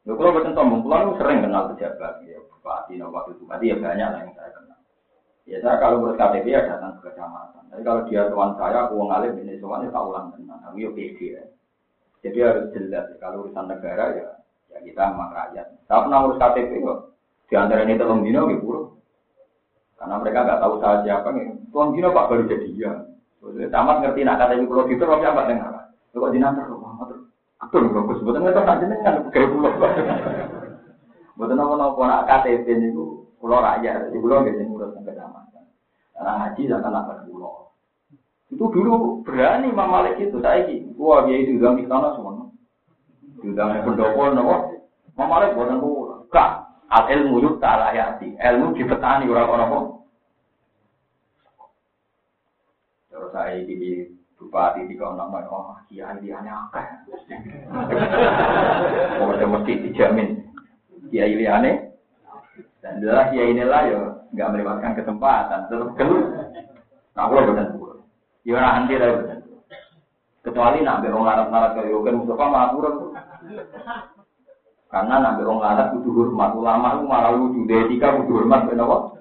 Ya, kalau betul sombong, kalau sering kenal pejabat, ya bupati, wakil bupati, ya banyak lah yang saya kenal. Ya saya kalau urus KTP ya datang ke kecamatan. Tapi kalau dia tuan saya, aku ngalim ini soalnya tak ulang tenang. Aku ya pede ya. Jadi harus jelas. Kalau urusan negara ya, ya kita sama rakyat. Saya pernah urus KTP kok. Di antara ini telung dino gitu buruk. Karena mereka nggak tahu saya siapa nih. Tuan dino pak baru jadi ya. Tamat ngerti nak ibu pulau gitu, tapi apa dengar? Kok dinantar rumah terus. Betul, bagus. Betul nggak tahu jenengan kayak pulau. Betul nopo nopo nak KTP itu pulau rakyat, di pulau nggak ngurus sampai kecamatan. Karena haji jangan nak pulau. Itu dulu berani Imam Malik itu saya ini. Wah dia itu udah istana semua. Diundang pendopo nopo. Imam Malik buatan pulau. Kak, Al ilmu yuk ta'ala yati. Ilmu dipetani orang orang kok. Terus saya di bupati di kawan nama oh kiai dia akeh. Oh mesti dijamin kiai liane. Dan jelas kiai inilah ya nggak melewatkan kesempatan. Terus keluar. Nah, kalau betul betul. Ya anti lah betul. Kecuali nak berong larat-larat kayak kan Mustafa tuh. Karena nabi orang Arab kudu hormat, ulama itu malah lucu, etika kudu hormat, kenapa?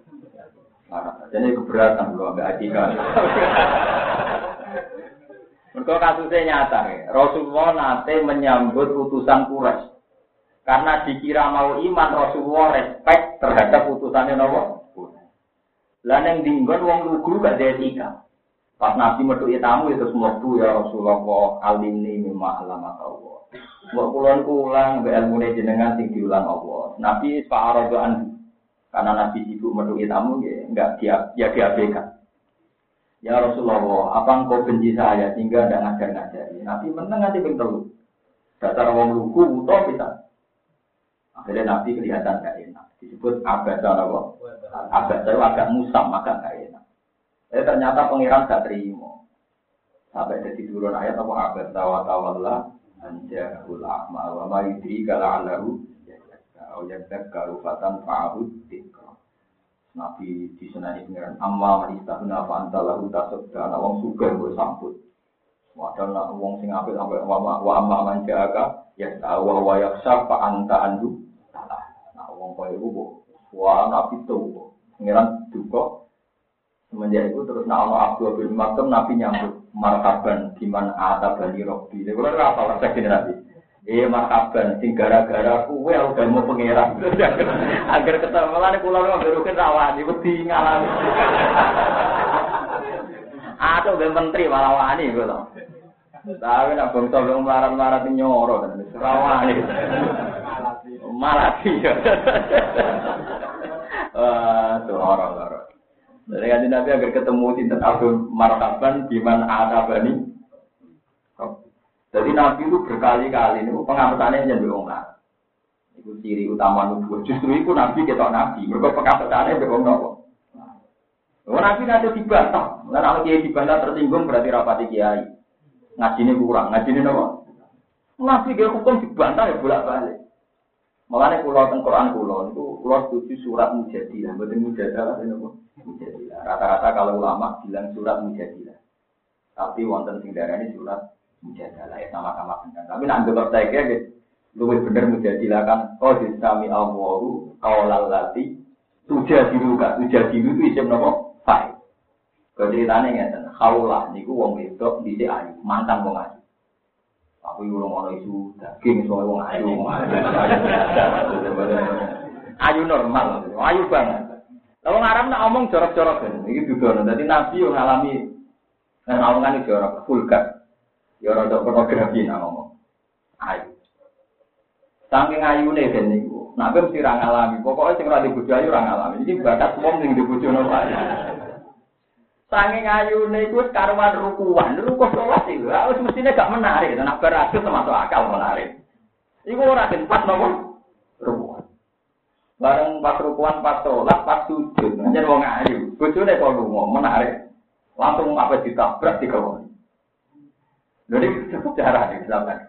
Nah, jadi keberatan kalau ambil etika. Mereka kasusnya nyata, ya. Rasulullah nanti menyambut utusan Quraisy. Karena dikira mau iman, Rasulullah respect terhadap utusannya Nabi. Lah yang dinggon wong lugu gak etika. Pas Nabi metu tamu itu semua ya Rasulullah alimni mimma alamat Allah. Mbok kulon kulang be ilmune jenengan sing diulang Allah. Nabi fa'aradoan karena Nabi sibuk menuhi tamu ya enggak dia ya diabaikan. Ya Rasulullah, apa engkau benci saya sehingga tidak ngajar ngajari? Nabi menang nanti ping telu. Dasar wong lugu utuh bisa. Akhirnya Nabi kelihatan gak enak. Disebut abada apa? Abada itu agak musam, agak gak enak. Tapi ternyata pangeran gak terima. Sampai jadi turun ayat apa abada wa tawalla anja ulama wa ma yudri kala alahu ya karu fatan fa'abud tikra. Nabi disenani pengiran amma manistahuna fa'anta lahu tasabda ana wong sugih mbok samput. Wadah nak wong sing apik sampai wa wa amma man ya tawa wa yakhsha fa anta andu Nah wong koyo iku wa nabi tuh pengiran duka semenjak itu terus nak ono Abdul bin Maktum Nabi nyambut marhaban gimana ada bani Robi. Ini kalau apa resep ini Nabi? Eh marhaban sing gara-gara kue udah mau pangeran. Agar ketemu lah nih pulau nggak berukin rawan, ibu tinggalan. Atau udah menteri malah wani gitu. Tapi nak bangsa yang melarat-melarat nyoro rawani. Malati. Wah, tuh orang-orang. Dari kanjeng Nabi agar ketemu sinten Abdul Marhaban gimana ada bani. Jadi Nabi itu berkali-kali ini pengamatannya jadi orang Itu ciri utama nubuah. Justru itu Nabi kita Nabi. Mereka pengamatannya nopo. Oh, Nabi nanti dibantah. Dan kalau kiai dibantah tersinggung berarti rapati kiai. Ngaji ini kurang. Ngaji ini nopo. Nabi dia hukum dibantah ya bolak balik. Makanya pulau teng Quran pulau itu pulau setuju surat mujadilah, betul mujadilah ini apa? Mujadilah. Rata-rata kalau ulama bilang surat mujadilah. Tapi wonten sing ini surat mujadilah ya sama-sama benar. Tapi nanti kira gitu, lebih benar mujadilah kan. Oh disami Allahu awalal lati tujadilu kan. Tujadilu itu isim nopo? Fai. Kalau ceritanya nggak Khaulah niku wong wedok di ayu mantan wong ayu. Aku urung ono isu daging soal wong ayu. Ayu normal, ayu banget. Kalau ngaram nak omong jorok-jorok kan, ini juga. Jadi nabi yang ngalami dan omongan ini jorok, vulgar. Ya rada pornografi nak ngomong. Ayu. Saking ayu nih kan niku. Nabi mesti ra ngalami. Pokoknya sing ra dibojo ayu ra ngalami. Iki bakat wong sing dibojo nopo Sanging ayune iku karuan rukuan, rukuh sholat iku. Wis mestine gak menarik, nek berhasil termasuk akal menarik. Iku ora tempat nopo? Rukuan. Bareng pas rukuan pas sholat pas sujud, njen wong ayu. Bojone kok lunga menarik. Langsung apa ditabrak dikeloni. Jadi cukup cara di zaman.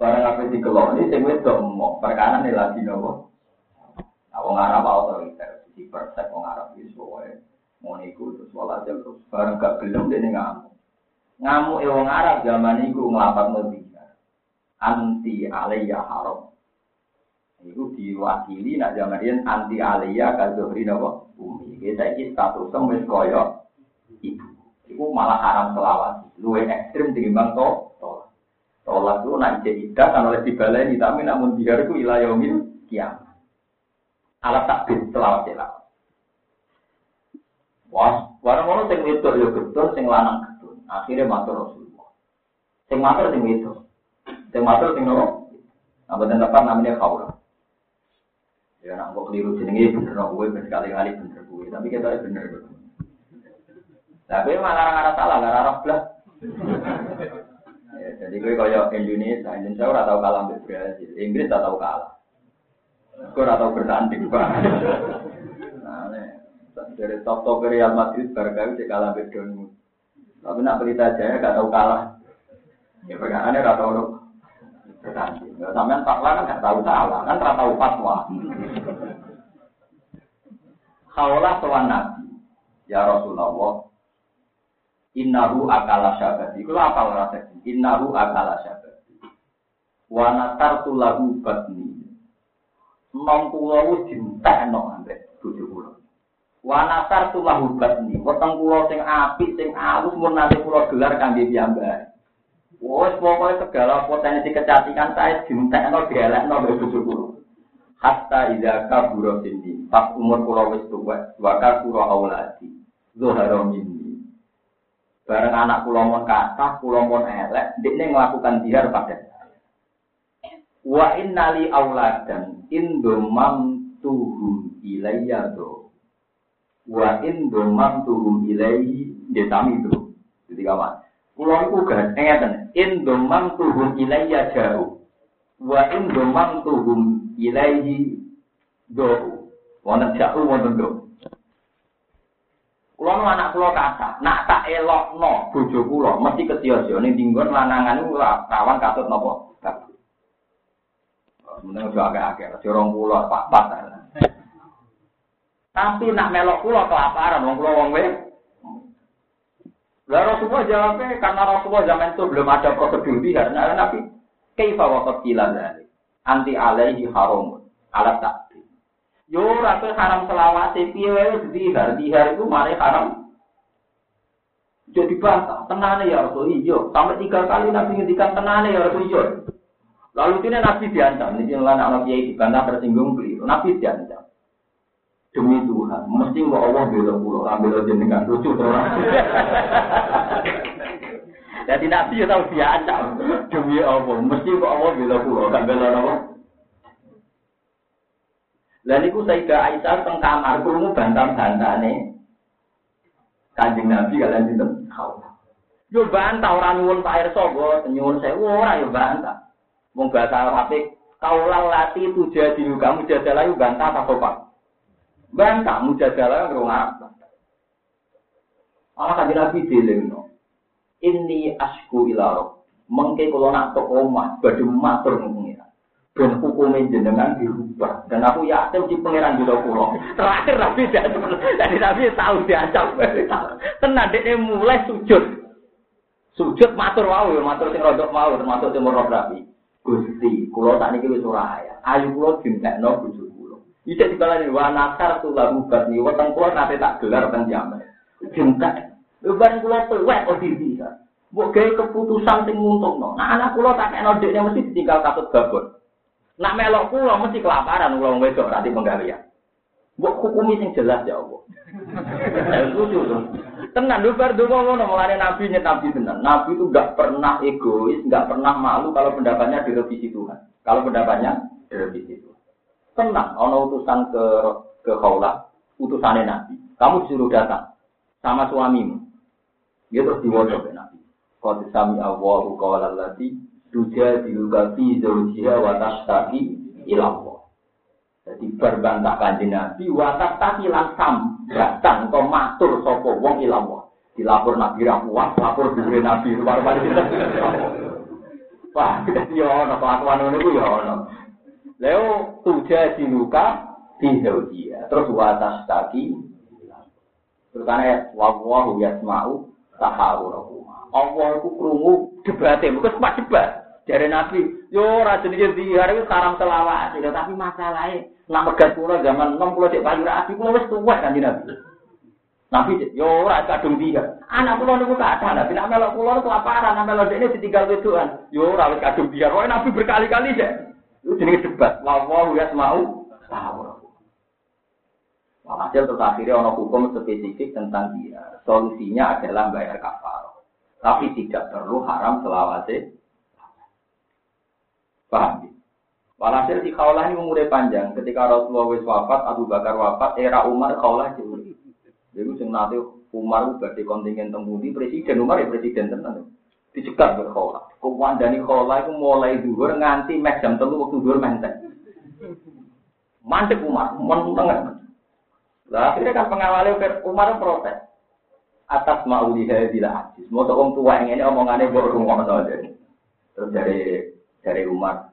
Barang apa dikeloni, sing wis do emok, perkara lagi nopo. Nah, wong Arab otoriter, di persek wong Arab wis pokoke mau iku terus walhasil terus bareng gak gelem dene ngamuk. Ngamuk e wong Arab zaman iku nglapat Madinah. Anti alaiya haram. Iku diwakili nak zaman riyen anti alaiya ka Zuhri napa? Umi. Kita iki status wis kaya ibu. Iku malah haram selawat. Luwe ekstrim timbang to tolak. Tolak itu nak jadi kan oleh dibaleni tapi namun biar itu ilah yaumil kiamat. Alat takbir selawat selawat. Wah, warang ngono sing wedok yo gedon, sing lanang gedon. Akhirnya matur Rasulullah. Sing matur sing wedok. Sing matur sing nopo? Nah, namanya kaula. Ya nak kok keliru jenenge bener kok kowe berkali-kali bener kowe, tapi kita bener kok. Tapi malah ora salah, ora arah blas. Ya, jadi gue kaya Indonesia, Indonesia ora tau kalah mbek Brazil, Inggris ora tau kalah. Gue ora tau bertanding, Pak. Nah, dari top top Real Madrid barangkali dia kalah bedon. Tapi nak berita jaya gak tahu kalah. Ya perkara gak tahu loh. Bertanding. Sampai fatwa kan gak tahu salah, kan gak tahu fatwa. Kaulah tuan Nabi, ya Rasulullah, Innahu akala syabati. Itu apa rasanya? Innahu akala syabati. Wa natartu lahu batni. Nom pulau cinta no ambek tujuh pulau. Wanasar tu lahu batni. Weteng kula sing apik sing alus mun nanti kula gelar kangge piyambak. Wes pokoke segala potensi kecantikan saya dintekno dielekno mbek bojo kula. Hatta idza kabura sindi. Pas umur kula wis tuwa, waka kula auladi. Zuhara minni. Bareng anak kula mon kathah, kula mon elek, ndekne melakukan dihar pada saya. Wa innali auladan indomam tuhum ilayya do wa in domam tuhum ilaihi desami itu. Jadi kawan, Kulo niku kan ngeten, in domam tuhum ilayya jauh. Wa in domam tuhum ilayhi do. Wonten jauh wonten do. Kulo nu anak kulo kata, nak tak elokno bojo kulo mesti ketiyo ning dinggon lanangan niku rawan katut napa? Meneng jo akeh-akeh, aja 20 pak pat. Tapi nak melok kulo kelaparan wong kulo wong wis lah Rasulullah jawabnya karena Rasulullah zaman itu belum ada prosedur bihar. Nah, Nabi, kaifa waqat kila dari anti alaihi haram alat takdi. Yo rasul haram selawase piye wae bihar, bihar itu mari haram. Jadi bantah, tenane ya Rasul iya. Sampai tiga kali Nabi ngendikan tenane ya Rasul iya. Lalu ini Nabi diancam, ini lah anak kiai dibantah tersinggung beli. Nabi diancam demi Tuhan, mesti mau Allah bela pulau, ambil jenengan lucu orang. Jadi Nabi ya tahu diancam demi Allah, mesti mau Allah bela pulau, kan bela apa? Lalu itu Sayyidah Aisyah teng kamar, kurungu bantah nih. Kanjeng Nabi kalian itu kau. Yo bantah orang nyuwun Pak Irsa, nyuwun saya ora yo bantah. Wong bahasa Arab kaulah lati itu jadi kamu jadalah yo bantah apa Pak? Bantah mujadalah kan apa? Allah kanjeng Nabi dilingno. Ini asku ilarok. Mengke kalau nak tok omah badhe matur pengiran. Ben hukume jenengan dirubah. Dan aku yakin di pengiran juga pulau. Terakhir Nabi jadi Nabi tahu diancam. Tenan dia mulai sujud. Sujud matur wau ya matur sing rodok mau termasuk timur rabi. Gusti, kula tak niki wis ora Ayu kula dintekno bojo Ijek dibalani wa nasar tu lagu batni weteng kula nate tak gelar kan jaman. Jentek. Lebaran kula tuwek kok bisa. Mbok gawe keputusan sing nguntungno. Nah anak kula tak kena dekne mesti ditinggal katut babon. Nak melok kula mesti kelaparan kula wong wedok ra penggawean. Mbok hukumi sing jelas ya Allah. Lucu tuh. Tenan lu bar donga ngono mulane nabi nyet nabi tenan. Nabi itu enggak pernah egois, enggak pernah malu kalau pendapatnya direvisi Tuhan. Kalau pendapatnya direvisi Tuhan. Tenang, ono utusan ke ke kaula, utusannya Nabi. Kamu disuruh datang sama suamimu. Dia terus diwajib ke Nabi. Kau sami Allahu qawla allati tujadiluka fi zawjiha wa tashtaki ila Allah. Jadi berbantah kanjeng Nabi wa tashtaki langsam datang kau matur sapa wong ila. Dilapor Nabi ra puas, lapor dhuwure Nabi luar-luar. Wah, ya ono kelakuan ngono ya. Leo tuja diluka dia. Terus watas tadi terus karena wawahu yasmau tahawu Allah itu krungu debate bukan sempat debat. Dari Nabi yo rasa ini di hari itu saram selawat tapi masalahnya nak megat pulau zaman enam puluh cek payu rapi pulau wes tua kan Nabi. Nabi yo ora kadung dia anak pulau niku kata Nabi. Nak melok pulau kelaparan nak melok ini ditinggal wedoan yo ora wis kadung dia Nabi berkali-kali deh itu jenis debat. Wawahu ya mau tahu. Walhasil terus akhirnya ono hukum spesifik tentang dia. Solusinya adalah bayar kafar. Tapi tidak perlu haram selawase. Paham? Walhasil di kaulah ini umurnya panjang. Ketika Rasulullah wis wafat, Abu Bakar wafat, era Umar kaulah jauh. Jadi sing nanti Umar di kontingen temudi presiden Umar ya presiden tenan dicegat berkhola. Kumandani khola itu mulai dhuwur nganti mek jam telu waktu dhuwur menteng. Mantep Umar, meneng. Lah akhirnya kan pengawalnya Umar protes. Atas ma'uliha bila hadis. Mau orang tua yang ini omongannya buat rumah jadi. Terus dari dari Umar.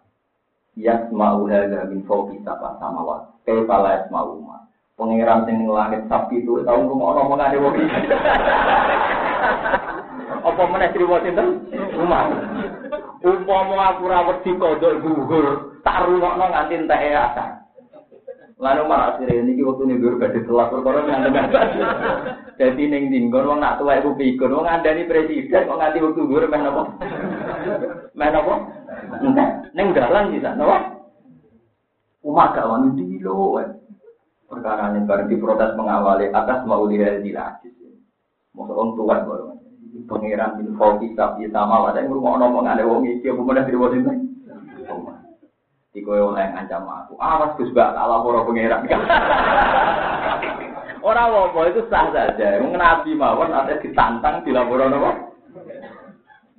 Yas ma'uliha min fauki sapa sama wa. Kepala yas Umar. Pengiran sing langit sapi itu tahu rumah omongannya buat Apa meneh kriwa sinten? Umar. Umpama aku ra wedi kodok gugur, tak rungokno nganti entek asan. Lalu malah akhirnya ini waktu ini gue gak ditelak perkara yang ada Jadi neng dinggon wong nak tua ibu pikun wong ada nih presiden wong nganti waktu gue main apa? Main apa? Enggak, neng dalan bisa, apa? Umat gak wani dilo, perkara ini berarti protes mengawali atas mau lihat di lagi. Mau orang tua baru pangeran bin Fauki tapi sama ada yang rumah ngomong ada wong iki apa mana diri ini di koyo oleh ngancam aku awas Gus gak salah para pangeran Orang apa itu sah saja. Nabi mawon ada ditantang di laporan apa?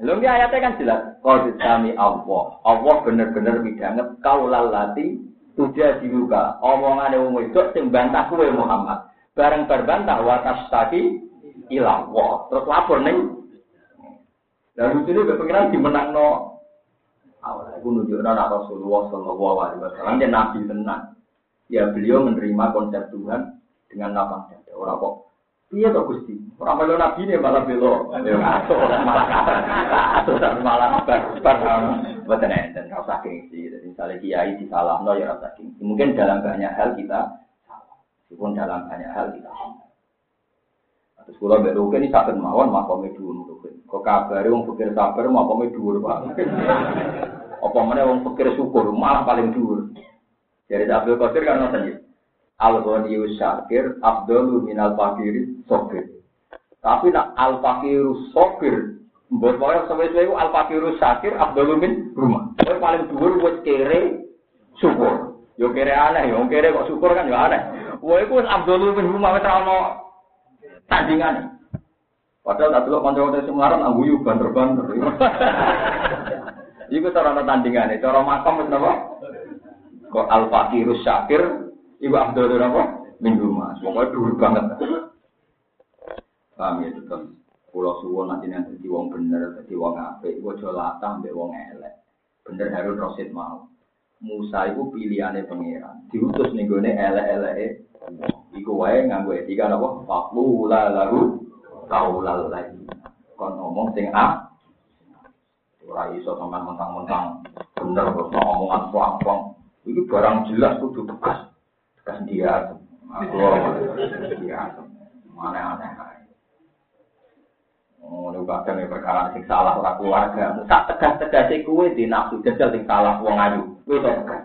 Lho iki ayatnya kan jelas. Qad sami Allah. Allah bener-bener midanget kaulal lati tuja diruka. Omongane wong wedok sing bantah kowe Muhammad. Bareng berbantah wa tastaki ila Allah. Terus lapor ning Lalu sini kepikiran dimenangno awal aku nunjukkan anak Rasulullah Shallallahu Alaihi Wasallam dia nabi tenang. Ya beliau menerima konsep Tuhan dengan lapang dada. Orang kok Iya toh Gusti. Orang belo nabi ini malah belo. Ya ngaso malah ngaso malah bar bar. Mboten enten rasa. Jadi misalnya kiai disalahno ya rasa gengsi. Mungkin dalam banyak hal kita salah. Meskipun dalam banyak hal kita salah. Terus kula mbek rukin ini sakit mawon makome dhuwur rukin. Kok kabare wong pikir sabar makome dhuwur, Pak. Apa meneh wong pikir syukur malah paling dhuwur. Jadi Abdul Qadir kan ngoten ya. Al-Ghaniyu Syakir Abdul minal fakiri Sokir. Tapi nak Al-Fakiru Sokir Mbok wae sampe itu Al-Fakiru Syakir Abdul min rumah. Kowe paling dhuwur wis kere syukur. Yo kere aneh, yo kere kok syukur kan yo aneh. Kowe iku Abdul min rumah ono tandingan. Padahal tak dulu kanca-kanca sing melarat angguyu banter-banter. Iku cara ana tandingane, cara makam wis napa? Kok Al-Fakirus Syakir Ibu Abdul apa? Minggu mas. Pokoknya dulu banget. Paham ya tetap. Pulau suwon nanti nanti wong bener, di wong ape, ibu jual latah, mbak wong elek. Bener Harun Rosid mau. Musa itu pilihannya pangeran. Diutus nih gue elek elek. Iku wae nganggo etika apa? Faklu la lalu kaulal lagi. Kon ngomong sing a. Ora iso sampean mentang-mentang bener kok omongan puang-puang. Iki barang jelas kudu tegas. Tegas dia. Aku dia. Mana aneh Lu kadang ya perkara sing salah ora keluarga. Tak tegas-tegas kowe di nafsu jajal sing salah wong ayu. Kowe tegas.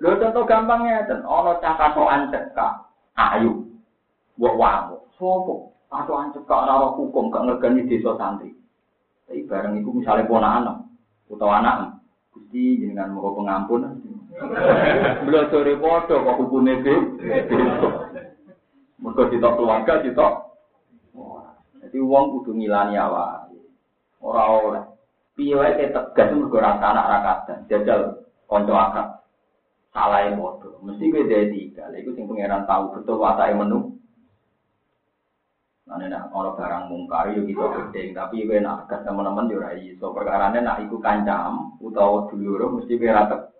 Lho contoh gampangnya ten ana cah katokan cekak ayu. Mbok wamu. Sopo? Katokan cekak ora hukum gak ngergani desa santri. Tapi bareng iku misalnya ponakan utawa anak, Gusti jenengan mau pengampun. Sore podo kok hukumnya beda. Mergo ditok keluarga ditok. Jadi uang kudu ngilani awak. Ora oleh. Piye wae tegas mergo rasa anak ra kadang jajal kanca akad. Salah bodoh. Mesti gue dari tiga. Iku sing pangeran tahu betul watake menu. Nah, nak orang barang mungkar yo kita gede, tapi gue nak tegas teman-teman yo ora iso. Perkarane nak iku kancam utawa dulur mesti gue rata.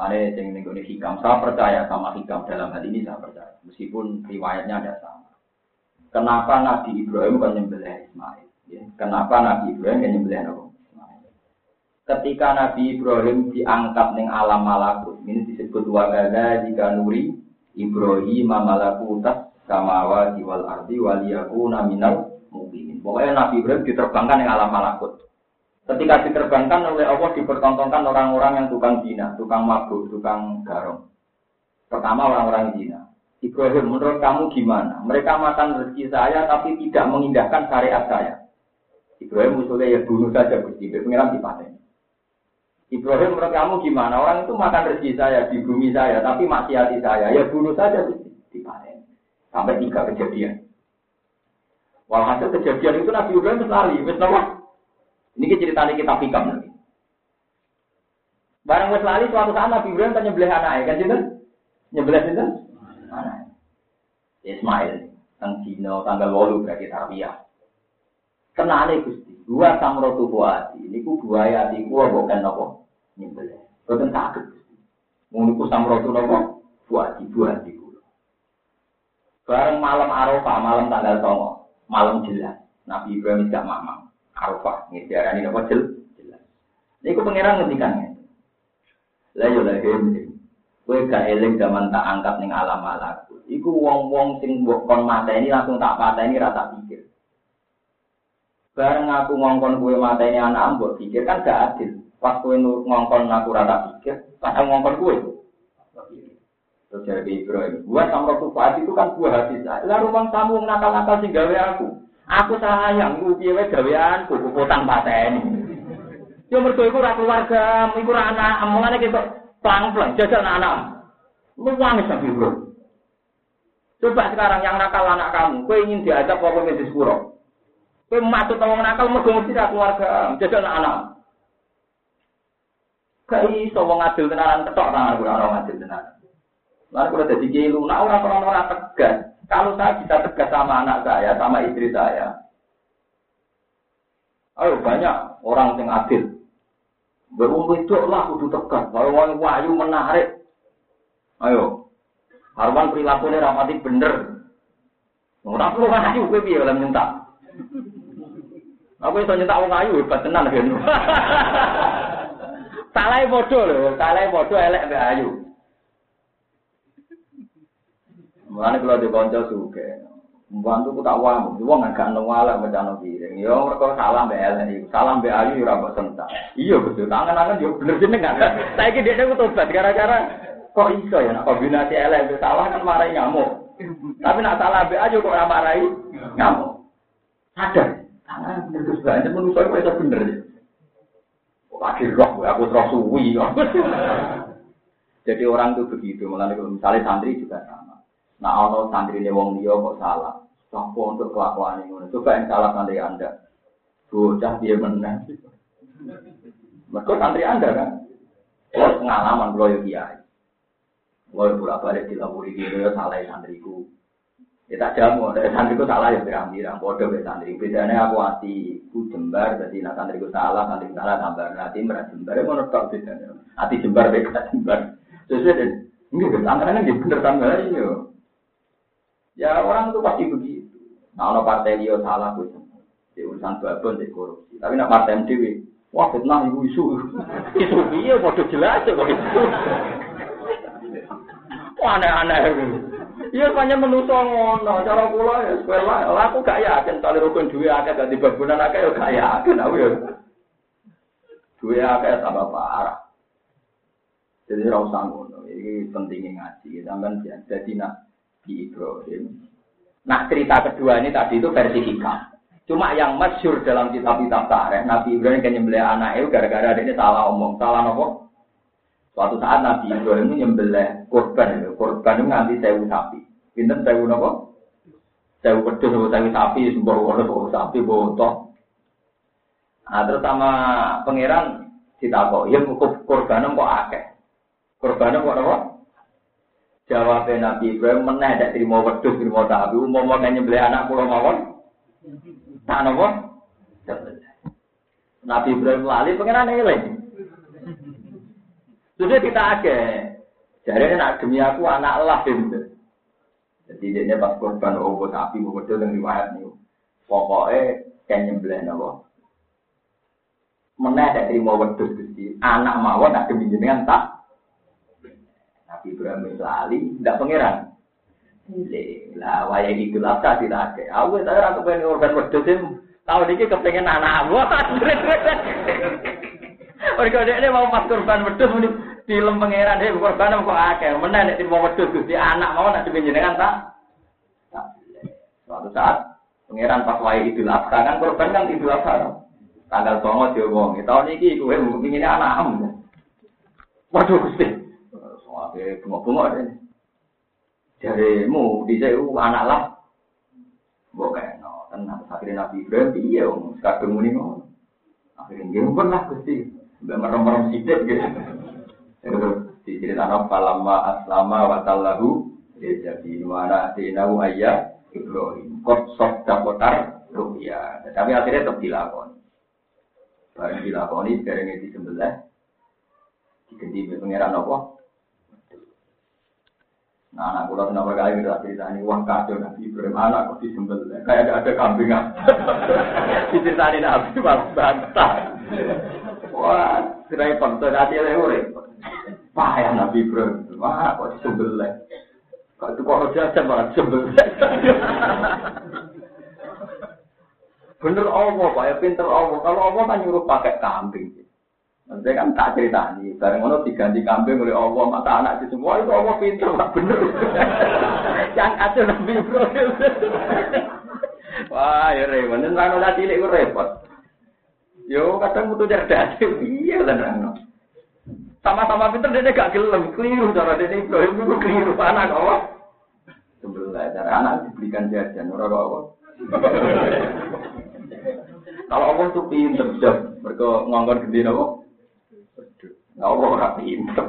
Mane sing ning hikam, saya percaya sama hikam dalam hal ini saya percaya. Meskipun riwayatnya ada sama. Kenapa Nabi Ibrahim kan nyembelih Ismail? Ya. Kenapa Nabi Ibrahim kan nyembelih Nabi Ketika Nabi Ibrahim diangkat ning alam malakut, ini disebut wagada jika nuri Ibrahim malakutas kamawa wal ardi waliyaku naminal mukminin. Pokoknya Nabi Ibrahim diterbangkan ning alam malakut. Ketika diterbangkan oleh Allah dipertontonkan orang-orang yang tukang zina, tukang mabuk, tukang garong. Pertama orang-orang zina. Ibrahim, menurut kamu gimana? Mereka makan rezeki saya tapi tidak mengindahkan syariat saya. Ibrahim usulnya ya bunuh saja Gusti, pengiran dipaten. Ibrahim menurut kamu gimana? Orang itu makan rezeki saya di bumi saya, tapi maksiati saya. Ya bunuh saja di panen. Sampai tiga kejadian. Walhasil kejadian itu Nabi Ibrahim lari. Wes Ini cerita ini kita pikam nanti. Barang wes lali suatu saat Nabi Ibrahim tanya nyembelih anaknya kan gitu? Nyembelih itu anak. Ismail tang Cina tanggal walu berarti tarbiyah. Kenale Gusti, dua samrotu buati. Ini ku buaya di ku bukan apa? nyembelih. Boten saged. Ngono ku samrotu napa? Buat ibu hati kula. Bareng malam Arafah, malam tanggal 9, malam jelas. Nabi Ibrahim gak mamang. Arafah, ini diarani napa jelas. Niku pangeran ngendikan Lah yo lagi Kowe gak eling zaman tak angkat ning alam malaku. Iku wong-wong sing mbok kon mateni langsung tak pateni ra tak pikir. Bareng aku ngongkon kowe mateni anak mbok pikir kan gak adil. Pas kowe ngongkon aku rata pikir, pas ngongkon kowe. Terus jadi Ibrahim, buat sama tufaat itu kan buah hati. Lalu rumah tamu nakal-nakal sing gawe aku. Aku sayang, ku piye gaweanku, ku potang pateni. Yo mergo iku ora keluarga, iku ora anak, omongane kita plang-plang jajal anak. Lu wangis sampe bro. Coba sekarang yang nakal anak kamu, kue ingin diajak apa ingin disepuro? Kue masuk tolong nakal, mergo mesti keluarga, jadi anak-anak. Gak iso wong adil tenanan ketok tangan ora orang adil. Lalu kalau jadi kilu, nah orang orang orang tegas. Kalau saya bisa tegas sama anak saya, sama istri saya, ayo banyak orang yang adil. Berumur itu lah kudu tegas. Kalau orang wahyu menarik, ayo. Harwan perilakunya rapati bener. Ora perlu wahyu kowe piye oleh nyentak. Aku iso nyentak wong ayu hebat tenan kan. Salah bodoh lho, salah bodoh elek mbek ayu. Mulane kalau di konco suke, Membantu ku tak wah, wong agak nongwala macam piring. Yo mereka salah mbek elek salah mbek ayu ora mbok sentak. Iya betul, tangan-tangan yo bener jenengan. Saiki dhekne ku tobat gara-gara kok iso ya nak kombinasi elek mbek salah kan marahi ngamuk. Tapi nak salah mbek ayu kok ora marahi ngamuk. Sadar. Tangan bener banyak manusia itu bener. Lagi roh, aku terus suwi. Jadi orang itu begitu, mulai misalnya santri juga sama. Nah, kalau santri ini wong dia kok salah, sampo untuk kelakuan ini. Coba yang salah santri anda, bocah dia menang. Mereka santri anda kan, kalau pengalaman kalau ya kiai, kalau bolak balik dilapuri gitu ya salah santriku. Ya tak jamu, dari santriku salah ya pirang-pirang, bodoh ya santri. Bedanya aku hati, ku jembar, jadi nak santriku salah, santri salah tambah hati merah jembar, ya mau tak bedanya. Hati jembar, beda jembar. Sesuai dan ini antara kan bener tambah iya. Ya orang itu pasti begitu. Nah, ono partai dia salah gue di urusan babon di korupsi. Tapi nak partai MDW, wah fitnah ibu isu. Isu iya bodoh jelas kok itu. Aneh-aneh. Iya hanya menuso ngono, cara kula ya sekolah. Lah aku gak yakin tali rukun duwe akeh dadi babunan akeh ya gak yakin aku ya. Duwe akeh tambah parah. Jadi ora usah ngono. Iki pentingnya ngaji. Sampeyan jadi nak di Ibrahim. Nah cerita kedua ini tadi itu versi hikam. Cuma yang masyur dalam kitab-kitab tarikh, Nabi Ibrahim kan nyembelih anak itu gara-gara ini salah omong. Salah nopo? Suatu saat Nabi Ibrahim nyembelih korban. Korban itu nganti sewu sapi. Pinten sewu nopo? Sewu pedus, sewu sapi, sumber sewu sapi, botok. Nah terus sama pangeran kok, ya korban kok akeh. Korban kok nopo? Jawab Nabi Ibrahim meneh tidak terima wedus terima sapi. Umum mau nyembelih anak pulau mawon. Tak nopo. Nabi Ibrahim lali pengen eling. Sudah kita agak. Jadi nak demi aku anak lah gitu. Jadi dia pas korban obo sapi mau wedus yang riwayat nih. Pokoknya kayak nyembelih nopo. Meneh tidak terima wedus gusti. Anak mawon nak demi jenengan tak Nabi Ibrahim lali, tidak pangeran. Lah, wayang itu lah tidak ada. Aku saya rasa pengen korban wedus tahun ini kepengen anak aku. Mereka dia mau pas korban wedus di film pangeran dia korban kok akeh. Mana nek mau wedus di anak mau nak dipenjenengan tak? Suatu saat pangeran pas wayang itu lah kan korban kan itu lah Tanggal songo diomong, tahun ini gue mau pengen anak Waduh, Gusti. Oke, bunga-bunga deh. Jarimu di sewu anak lah. Mbok no, tenang. Akhirnya Nabi Ibrahim iya om, sekarang muni ngono. Akhirnya dia pun lah gusti, udah merem-merem sidik gitu. Di cerita Nabi Palama Aslama Watallahu jadi mana sinawu ayah Ibrahim kot sok dapotar rupiah. Tapi akhirnya tetap dilakoni. Barang dilakoni sekarang ini sebelah diganti pengiran apa? Nah, anak kula kenapa kali kita cerita ini uang kado Nabi Ibrahim anak kok disembel kayak ada ada kambing Diceritani Nabi malah bantah. Wah, repot tuh hati repot. Payah Nabi Ibrahim. Wah, kok disembel Kok itu kok jajan malah disembel Bener Allah, Pak, ya pinter Allah. Kalau Allah kan nyuruh pakai kambing. Nanti kan tak cerita nih, bareng ono diganti kambing oleh Allah, mata anak di semua itu Allah pinter, tak bener. Yang kacau Nabi Ibrahim. Wah, ya repot. Dan rano tadi itu repot. Yo kadang butuh cerdas, iya rano. Sama-sama pinter dia gak gelem, keliru cara dia Ibrahim itu keliru anak Allah. Sebelah. Cara anak dibelikan jajan, ora kok apa. Kalau Allah tuh pinter, mereka ngongkon gede nopo. Nggak Allah ora pinter.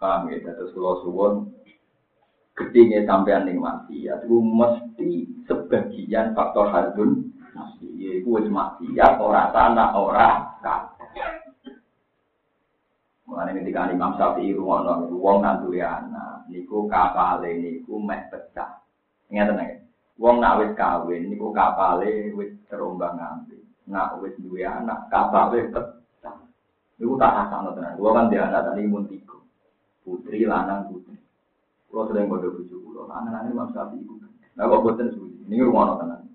Paham ya, terus kalau suwon gedenya sampean ning mati ya itu mesti sebagian faktor hadun mesti yaiku wis mati ya ora tanah ora kabeh Mulane ketika Imam Syafi'i rungono wong nak duwe anak niku kapale niku meh pecah. Ngeten nggih. Wong nak wis kawin niku kapale wis terombang-ambing. Nak wis duwe anak kapale pecah. Niku tak rasakno tenan. Wong kan dia anak tadi tiga. Putri lanang putri. Kalau sering kode bujuk kulo, anak-anak ini maksud api ibu. Nah, kok buatan suci. Ini rumah tenan.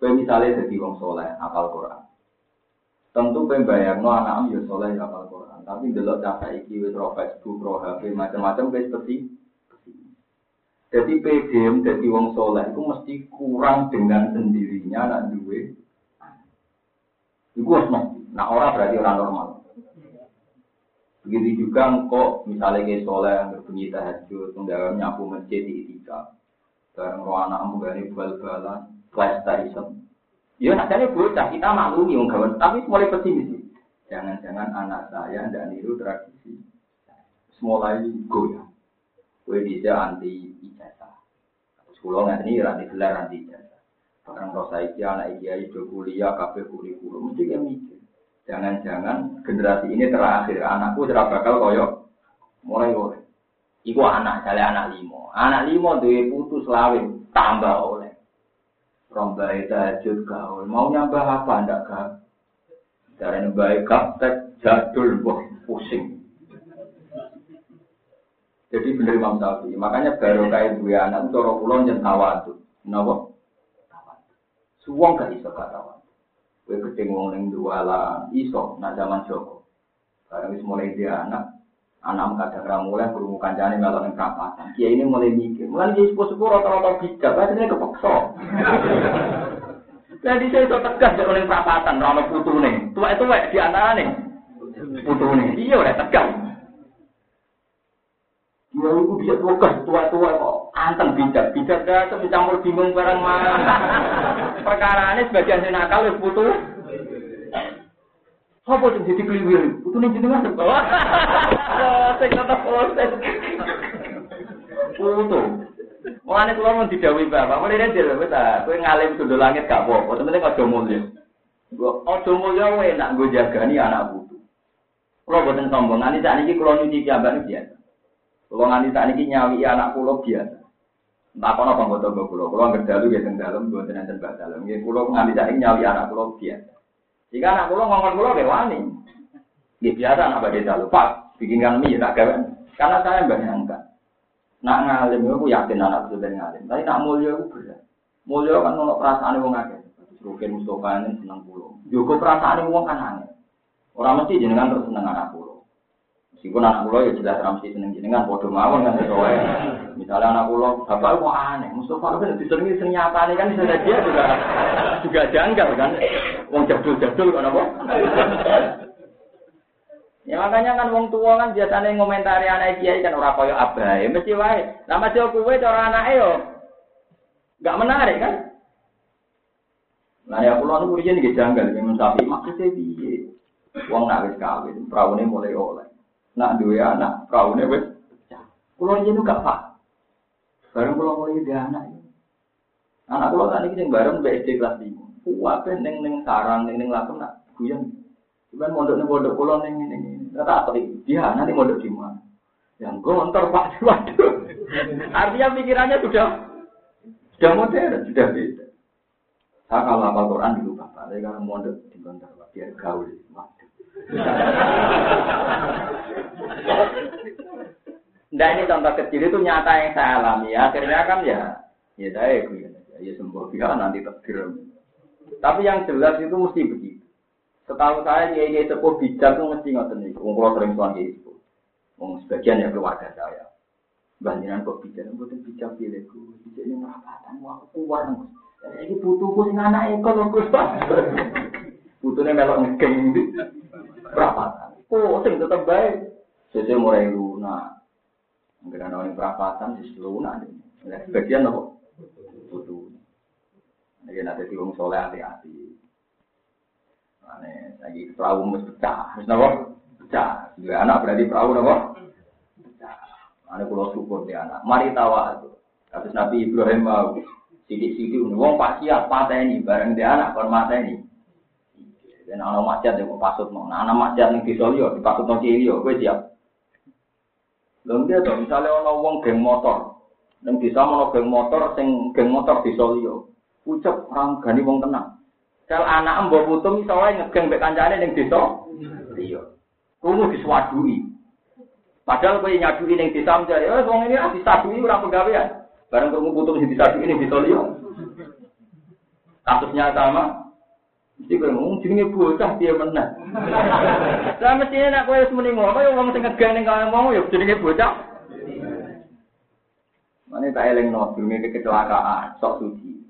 Kue misalnya jadi wong soleh, apal Quran. Tentu kue bayar no anak ya soleh apal Quran. Tapi delok cara iki wis roh Facebook, roh HP, macam-macam kue seperti jadi PDM jadi wong soleh itu mesti kurang dengan sendirinya nak duwe. Iku harus mesti. Nah orang berarti orang normal. Begitu juga engkau misalnya kayak soleh yang berbunyi tahajud, menggawe nyapu masjid di itika, bareng roh anak menggani bal-balan, PlayStation. Ya nadanya bocah, kita maklumi yang gawan, tapi mulai pesimis. Jangan-jangan anak saya tidak niru tradisi. Mulai goyang. Gue bisa anti ijazah. Sekolah nggak ini anti gelar anti ijazah. Barang roh saya anak kiai itu kuliah, kafe kurikulum, mesti kayak. Jangan-jangan generasi ini terakhir anakku sudah bakal koyo mulai oleh. Iku anak, saya anak limo. Anak limo duwe putus lawin tambah oleh. Rombai tahajud gaul. Mau nyambah apa ndak gak? Dari baik kaptek jadul wah pusing. Jadi bener Imam Syafi'i. Makanya baru kayak dua anak cara kula nyentawa tuh. Napa? Suwong gak iso kata Kue gede wong ning duala iso nak zaman Joko. Karena wis mulai dia anak, anak kadang ra mulai berumur kancane melok ning perapatan. Kiai ini mulai mikir, mulai dia sepuh-sepuh rata-rata bijak, ini kepeksa. Jadi saya itu tegas di oleh perapatan, rano putu nih. Tua itu wek di antara nih. Putu nih, iya udah tegas. Ya itu bisa tegas, tua-tua kok. Anteng bijak, bijak gak campur bingung barang mana. Perkara ini sebagian sing nakal wis putu. Apa sing jadi kliwir? Putu ning jenengan to. Sing kata proses. Putu. Mulane kula mun didhawuhi Bapak, mulai dia wis ta, kowe ngalim sundul langit gak apa-apa, penting aja mulya. Gua aja mulya wae nak nggo jagani anak putu. Kula boten sombong, nganti sakniki kula nyuci piyambak biasa. Kula nganti sakniki nyawi anak kula biasa. Tak kono apa tangga kula, kula ngerdalu ya teng dalem, mboten enten bak dalem. Nggih kula nganti sakniki nyawi anak kula biasa. Jika anak kula ngomong kula ge wani. Nggih biasa anak badhe dalu, Pak, bikinkan mie tak gawe. Karena saya bayangkan Nak ngalim aku yakin anak itu dari ngalim. Tapi nak mulia aku berat. Mulia kan ono perasaan wong akeh. Rukin Mustafa ini seneng pulau. Juga perasaan wong kan aneh. Orang mesti jenengan terus seneng anak pulau. Meskipun anak pulau ya jelas orang mesti seneng jenengan. Bodoh mawon kan sesuai. Misalnya anak pulau, bapak kok aneh. Mustafa kan sering nyata kan bisa dia juga juga janggal kan. Wong jadul-jadul kok apa? Ya makanya kan wong tua kan biasanya ngomentari anak kiai kan ora koyo abai, mesti wae. Lah mesti kowe cara anake yo enggak menarik kan? Nah ya kula niku riyen nggih janggal men sapi maksudnya piye? Wong nak wis kawin, praune mulai oleh. Nak duwe anak, praune pecah. Kula riyen gak pak. Bareng kula mulai dia anak. Anak kula kan iki sing bareng BSD kelas 5. Kuwabe ning ning sarang ning ning lakon nak guyon. Cuman mondok ning pondok kula ning ning Kata apa Dia nanti mau di mana? Yang gontor Pak Waduh. Artinya pikirannya sudah sudah modern, sudah beda. Saya kalau hafal Quran dulu Bapak, tapi kalau mondok di gontor biar gaul. Waduh. Nah ini contoh kecil itu nyata yang saya alami. Akhirnya kan ya, ya saya ya, ya sembuh ya nanti terkira. Tapi yang jelas itu mesti begitu. Setahu saya kiai kiai sepuh bijak tuh mesti ngoten nih. Wong sering soal kiai sepuh. Wong sebagian ya keluarga saya. Banjiran kok bijak, mboten bijak pilihku. Bijak ini merapatan, wah kuat. Ini butuhku sing anak eko lho Gus. Butuhnya melok ngegeng perapatan. Oh, sing tetep baik. Sese mulai lunak. Enggak ada orang perapatan di seluruh. Sebagian apa? Butuh. Ini nanti diwong soleh hati-hati. Lagi perahu mesti pecah, harus nopo pecah. Dua anak berarti perahu nopo pecah. Ane pulau syukur di anak. Mari tawa itu. Kata Nabi Ibrahim mau sidik-sidik, wong pak siap patah ini bareng di anak kon mata ini. Dan anak maksiat yang pasut mau, nah, anak maksiat yang disolio, dipasut mau cilio, gue siap. Lalu dia tuh misalnya orang wong geng motor, yang bisa mau geng motor, sing geng motor disolio, ucap orang gani wong tenang. Sel anak mbok putu misalnya ngegeng mbek kancane ning desa. Iya. Kudu diswadui. Padahal kowe nyadui ning desa menjadi, oh wong ini ora disadui ora pegawean. Bareng krungu putu sing disadui ning desa liya. Kasusnya sama, Mesti kowe ngomong jenenge bocah piye meneh. Lah mesti nek kowe wis muni ngono ya wong sing ngegeng ning kaya mau ya jenenge bocah. Mane tak elingno durunge kecelakaan sok suci.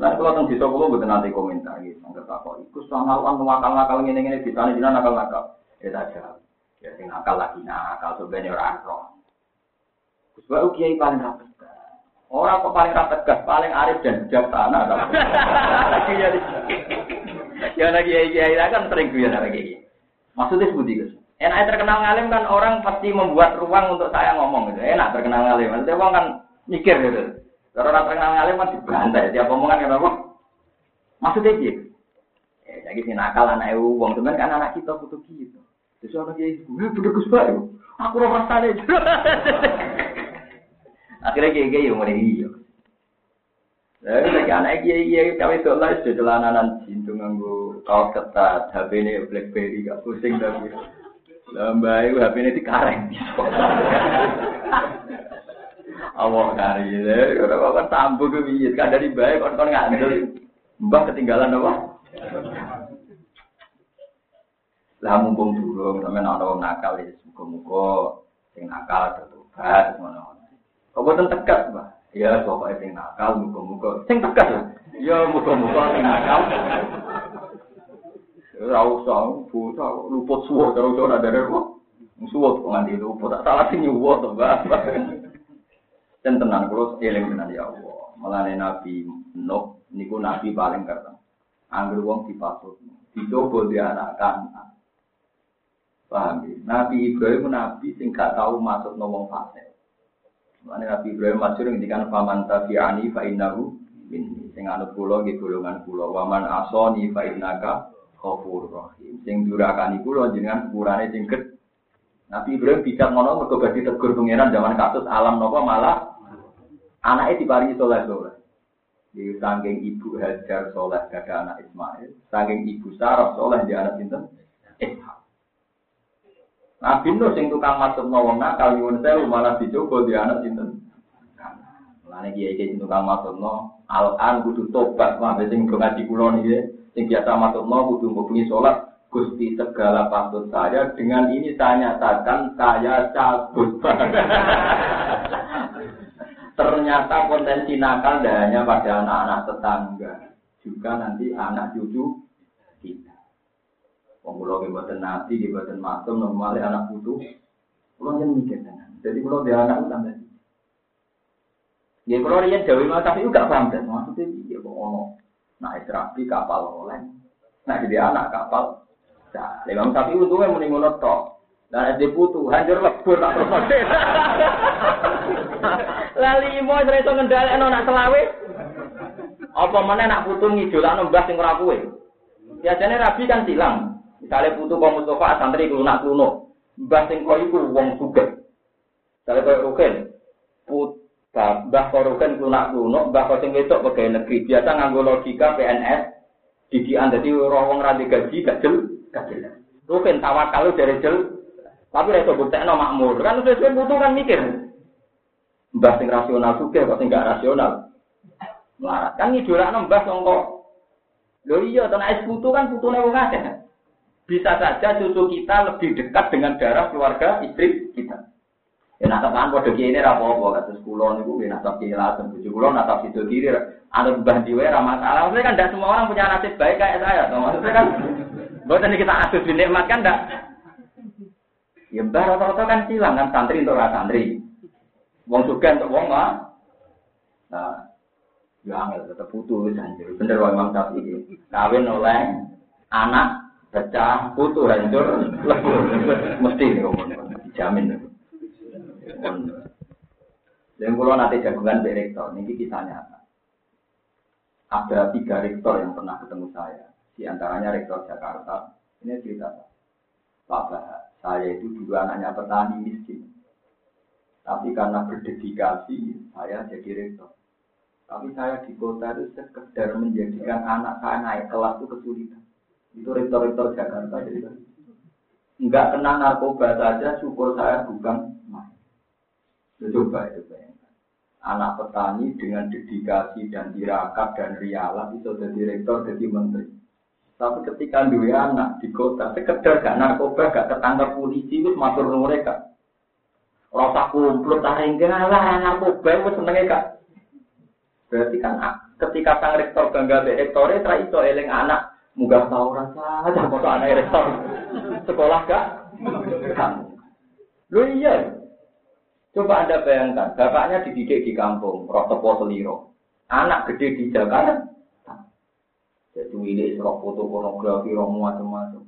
Lah kalau teng desa kula mboten nate komentar iki angger takok iku sangawan nakal-nakal ngene-ngene ditane jenengan nakal-nakal. Ya tak jawab. Ya sing nakal lagi nakal sebenarnya ora roh. Gus Bau kiai paling rapet. Orang kok paling rapat gas, paling arif dan bijaksana. ya lagi ya ya kan sering guyon lagi. Maksudnya seperti itu. Enak terkenal ngalim kan orang pasti membuat ruang untuk saya ngomong gitu. Enak terkenal ngalim. Maksudnya orang kan mikir gitu. Kalau orang terkenal ngalim kan dibantai. Tiap omongan kan apa? Maksudnya gitu. Ya, jadi si nakal anak ibu uang teman kan anak kita butuh gitu. Terus orang kayak gue butuh gus Aku rasa deh. Akhirnya kiai kiai yang mulai iya. Lalu lagi anak kiai kiai kami lah sudah celananan cintu nganggu kaos ketat, HP ini BlackBerry gak pusing tapi. Lambai HP ini dikareng. Allah kari, udah kok kan tambu ke biji, kan dari baik kon kon ngandel, mbah ketinggalan apa? Lah mumpung dulu, sampe ana wong nakal ya, muga-muga sing nakal tertobat ngono. Kok boten tegas, Mbak? Ya, pokoknya sing nakal, muka-muka. Sing tegas lah. Ya, muka-muka sing nakal. Ora usah, bocah luput suwo karo ora dari kok. Suwo kok luput, tak salah sing nyuwo to, Mbak. Dan kalau eling tenan ya Allah. Melane Nabi Nuh, niku Nabi paling kereng. Angger wong dipasut. Dicoba dia anak kan. Paham ya? Nabi Ibrahim Nabi sing gak masuk wong fasik. Mana Nabi Ibrahim masyur ngendikan paman tabi'ani fa innahu minni. Sing anut kula nggih golongan kula. Waman asoni fa innaka ghafurur rahim. Sing durakani kula jenengan sepurane sing. Nabi Ibrahim bijak ngono mergo badhe tegur pangeran zaman kasus alam napa malah anake diparingi soleh soleh. Di saking ibu Hajar soleh gada anak Ismail, saking ibu Sarah soleh di anak sinten Ishak. Nabi Nuh sing tukang masuk wong nakal nyuwun sewu malah dicoba di anak sinten. Lane kiai kiai tukang masuk no, al-an kudu tobat, mah sing ngaji kula niki, sing biasa masuk no kudu sholat. Gusti segala patut saya dengan ini saya nyatakan saya cabut. Ternyata potensi nakal tidak hanya pada anak-anak tetangga, juga nanti anak cucu kita. Wong kula nggih mboten nabi, nggih mboten maksum, normal anak putu. Kula yen mikir tenan. Jadi kula dia anak tambah. Nggih kula riyen Jawa Mas tapi juga paham kan maksudnya piye kok ono nah rapi kapal oleh. Nah jadi anak kapal. Nah, Imam Sapi untungnya muni ngono tok. Lah SD putu hancur lebur tak terus. Lali imo ora iso ngendhalekno nak selawe. Apa meneh nak putu ngidolakno mbah sing ora. Biasanya rabi kan silang. Misalnya putu kaum Mustafa santri kelunak kuno, mbah sing kau iku wong sugih. Misalnya kau rukin, put mbah kau rukin kelunak kuno, mbah kau sing wedok pegawai negeri biasa nganggo logika PNS, didikan jadi roh wong ranti gaji gak jel, gak jelas. Rukin tawakal dari jel, tapi reso buktekno makmur. Kan sesuai putu kan mikir. Mbah sing rasional sugih kok sing gak rasional. Melarat kan ngidolakno mbah sangka Lho iya, tanah es putu kan putune wong akeh bisa saja cucu kita lebih dekat dengan darah keluarga istri kita. Ya nasab kan pada ini rapopo kasus kulon itu ya nasab kiri latem tujuh kulon nasab itu kiri ada jiwa ramah masalah. Maksudnya kan tidak semua orang punya nasib baik kayak saya. Maksudnya kan bukan kita asus dinikmat kan tidak. Ya mbah rata-rata kan silang kan santri untuk santri. Wong suka untuk wong mah. Nah, ya angel tetap putus. Bener wae Imam Syafi'i. Kawin oleh anak pecah putu hancur lebur mesti dijamin dan kalau nanti jagungan di rektor ini kisahnya ada tiga rektor yang pernah ketemu saya. Di antaranya rektor Jakarta. Ini cerita Pak. Bahar saya itu dulu anaknya petani miskin. Tapi karena berdedikasi saya jadi rektor. Tapi saya di kota itu sekedar menjadikan anak saya naik kelas itu kesulitan itu rektor-rektor Jakarta jadi nggak kena narkoba saja syukur saya bukan main. Coba itu bayangkan. Anak petani dengan dedikasi dan tirakat dan rialah itu jadi rektor jadi menteri. Tapi ketika dua anak di kota, sekedar gak narkoba, gak tertangkap polisi, itu matur mereka. Rasa kumpul, taring lah narkoba, itu senengnya kak. Berarti kan ketika sang rektor bangga be rektore, itu eling anak Muga tahu rasa aja foto anak rektor sekolah gak? Lu iya. Coba anda bayangkan, bapaknya dididik di kampung, rotopo seliro. Anak gede di Jakarta. Jadi ini serok foto pornografi, romo macam-macam.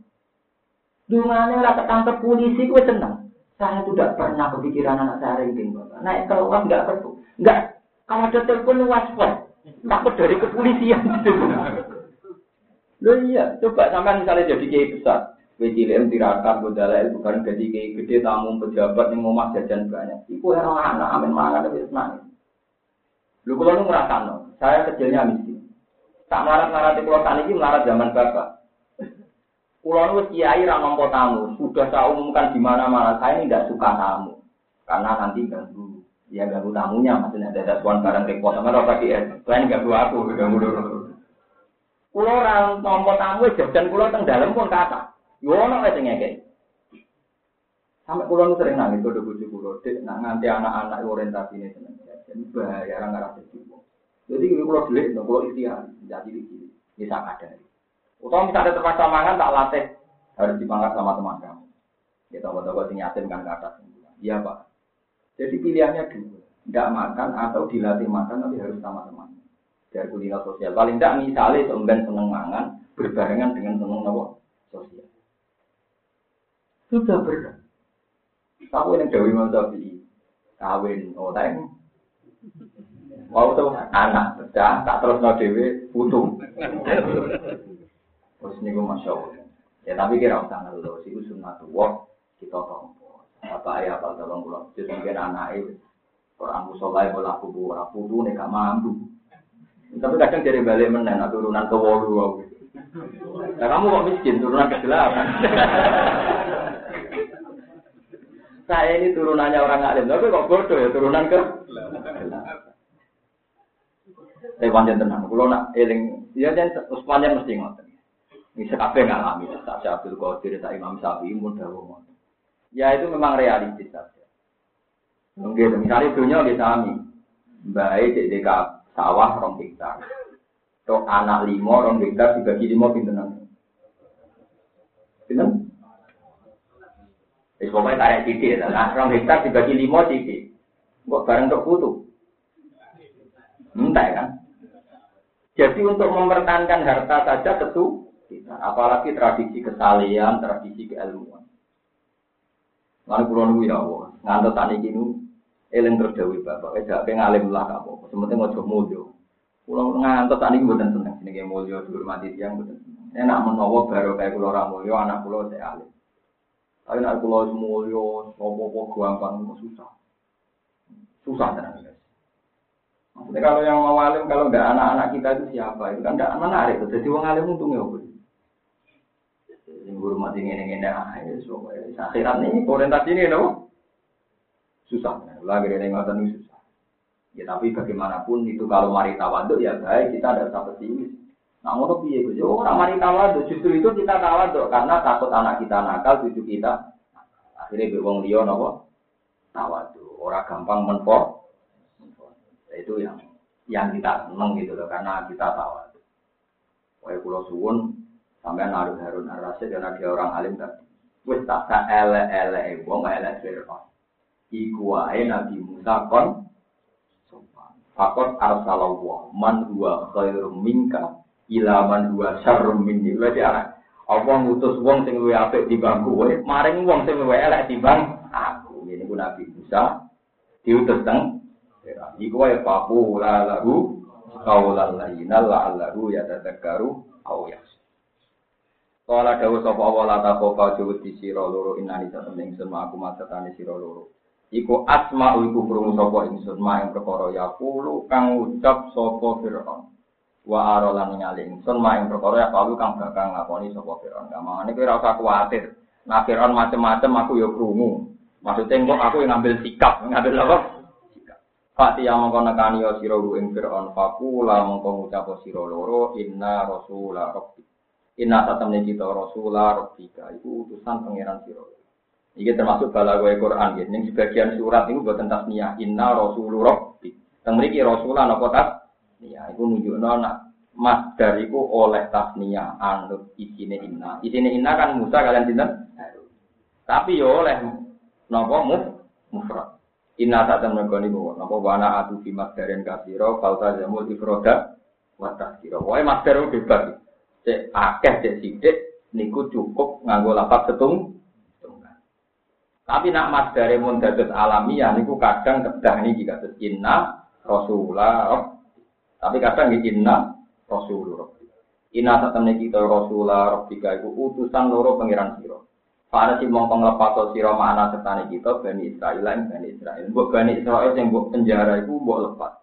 Dungannya rasa tangkap polisi, gue senang. Saya tidak pernah kepikiran anak saya ranking, Bapak. Naik keluar nggak perlu. Nggak. Kalau ada telepon waspada. Takut dari kepolisian. Loh iya, coba sampai misalnya jadi kiai besar. WCLM tirakat, bodala bukan jadi kiai gede, tamu pejabat yang mau jajan banyak. Iku orang anak, amin mangan tapi senang. Lu kalau nu ngerasa no, saya kecilnya miskin. Tak melarat di pulau tani melarat zaman bapak. Pulau nu kiai ramah tamu, sudah saya umumkan di mana-mana. Saya ini tidak suka tamu, karena nanti ganggu. Ya ganggu tamunya, maksudnya ada tuan barang repot sama rasa kiai. Selain ganggu aku, ganggu dulu. Kulo orang nompo tamu jajan kulo teng dalam pun kata. Yo ono wae sing ngekek. Sampai kulo sering nangis kode bojo kulo, dek nak nganti anak-anak orientasi ini seneng jajan bahaya orang ngarep jadi Jadi kulo delik, kulo ikhtiar, jadi iki bisa ada. Utama misalnya terpaksa mangan tak latih harus dipangkat sama teman kamu. Ya tahu-tahu sing yatim kan kata. Iya pak. Jadi pilihannya dua, tidak makan atau dilatih makan tapi harus sama teman dari kuliner sosial. Paling tidak misalnya seumben seneng mangan berbarengan dengan seneng nopo sosial. Sudah berat. Tahu yang Dewi Masabi kawin, oh tadi. Wow tuh anak pecah, tak terus no dewi putu. Terus gue masya Allah. Ya tapi kira usah ngeluh, sih sunnah tua kita tompo. Apa ayah apa tolong pulang. Jadi mungkin anak itu orang musolai bola kubu, orang putu nih gak mampu. Tapi kadang dari balik menen, turunan ke wolu. Nah kamu kok miskin, turunan ke delapan. Saya ini turunannya orang alim, tapi kok bodoh ya turunan ke Saya panjang tenang, kalau nak eling, ya dan Usmannya mesti ngotot. Ini sekape ngalami, tak Abdul Qadir, tak Imam Syafi'i, pun dahulu Ya itu memang realistis saja. Mungkin misalnya dunia di sami, baik DKP, sawah rong hektar. Tok anak limo rong hektar dibagi limo pintenan. Pinten? Wis pokoke tarik titik ya. Nah, rong hektar dibagi limo titik. Kok bareng tok putu. Entah kan? Jadi untuk mempertahankan harta saja tentu apalagi tradisi kesalian, tradisi keilmuan. Lalu pulau ya Allah, ngantuk tani kini eling terdawi bapak, eh gak pengalim lah kamu, sementing coba mulio. Pulau ngantot tadi buatan seneng, sini kayak mulio dihormati tiang buatan seneng. Enak menawa baru kayak pulau ramulio, anak pulau saya alim. Tapi nak pulau semulio, sopo-sopo gampang, susah. Susah tenang guys. Maksudnya kalau yang mau alim, kalau nggak anak-anak kita itu siapa? Itu kan nggak menarik. Jadi wong alim untungnya apa? Yang hormati ini-ini, ah, ya, so, akhirat ini, orientasi ini, no? Susah. Lagi dari ngotot ini susah. Ya tapi bagaimanapun itu kalau mari tawaduk ya baik kita ada usah pesimis. Nah ngono piye Gus? Orang mari tawaduk justru itu kita tawaduk karena takut anak kita nakal, cucu kita. Akhirnya be liya napa? Tawaduk. Orang gampang menpo. Nah, itu yang yang kita seneng gitu loh karena kita tawaduk. Wae kula suwun sampai naruh Harun Ar-Rasyid karena dia orang alim tadi. wis tak elek-elek wong elek Fir'aun. Iku wae Nabi Musa kon Fakot arsalallah man huwa khairum minka ila man huwa syarrum minni. Berarti ana Allah ngutus wong sing luwih apik bangku kowe, maring wong sing luwih elek bang aku. Ini ku Nabi Musa diutus teng Iku wae papu la lahu qaulan layyina la'allahu yatadzakkaru aw yakhsha. Kala dawuh sapa Allah la takofa jawet di sira loro inani satemene semua aku masetane sira loro. Iku asma iku krungu sapa ingsun ma ing perkara ya kulo kang ucap sapa Firaun. Wa arolan ningali ingsun ma ing perkara ya kulo kang bakal ngakoni sapa Firaun. Kamane kowe ora usah kuwatir. Nah Firaun macem-macem aku ya krungu. Maksudnya kok aku yang ngambil sikap, ngambil apa? Sikap. Fati yang mengkau nekani ya siro ing Fir'aun fakula mengkau ngucap siro loro inna rasulah rabbi Inna satamne kita Rasulullah Rabbika itu utusan pangeran sira. Iki termasuk balagoe Quran ya. Ning sebagian surat itu buat tasniyah Inna Rasulullah Rabbi. Teng mriki Rasulullah napa tasniyah iku nunjukno nak masdar iku oleh tasniyah anut isine inna. Isine inna kan Musa kalian sinten? Tapi yo oleh napa muf mufrad. Inna satam negoni niku napa wana atu fi masdarin kasira falta jamul ifroda wa tasgira. Wae masdar bebas cek akeh cek sidik niku cukup nganggo lapat setung tapi nak mas dari mun dados alamiah niku kadang kedah niki kados inna rasulullah tapi kadang niki inna rasulullah inna satemene kita rasulullah rabbika iku utusan loro pangeran sira Para si mongkong lepas sira mana setane kita Bani Israel lan Bani Israel. Mbok Bani Israel yang mbok penjara iku mbok lepas.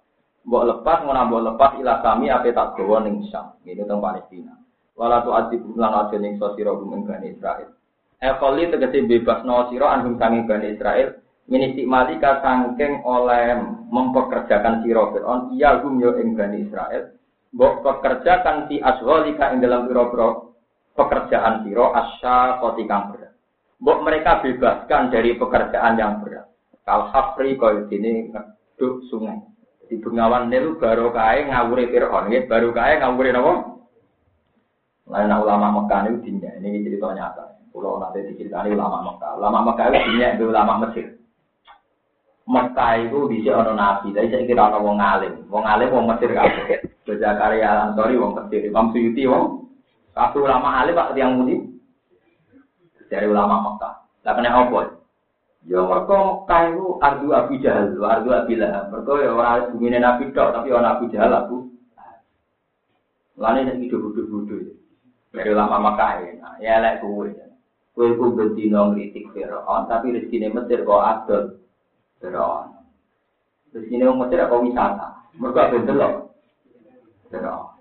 Mbok lepas ngono mbok lepas ila kami ape tak gawa ning Syam. Ini teng Palestina wala tu adib lan aja ning sira gum Bani Israil. Ekoli tegese bebas no sira anhum sangi Bani Israil minisi malika sangking oleh mempekerjakan sira Fir'aun iya gum yo ing Bani Israil mbok pekerjakan si asghalika ing dalam pira-pira pekerjaan sira asya koti kang berat. Mbok mereka bebaskan dari pekerjaan yang berat. Kal hafri kaya dene ngeduk sungai. Di Bengawan Nil baru kae ngawure Fir'aun baru kae ngawure napa? Lain ulama Mekah ini dinya, ini cerita nyata. Kalau nanti diceritani ulama Mekah, ulama Mekah itu itu ulama Mesir. Mekah itu bisa ono nabi, tapi saya kira ono wong alim, wong alim wong Mesir kabeh. Baca karya Al-Ansori wong Mesir, Imam Suyuti wong kabeh ulama alim Pak yang mudi dari ulama Mekah. Lah kena apa? Ya mereka Mekah itu ardu Abu Jahal, ardu Abu Lahab. Mereka ya orang bumi Nabi dok, tapi orang Abu Jahal Abu. Lalu ini hidup-hidup-hidup. Dari lama Mekah ya, ya lek kuwe. Kuwe ku bentino ngritik Firaun, tapi rezekine Mesir kok adol. Firaun. Rezekine wong Mesir kok wisata. Mergo ben delok. Firaun.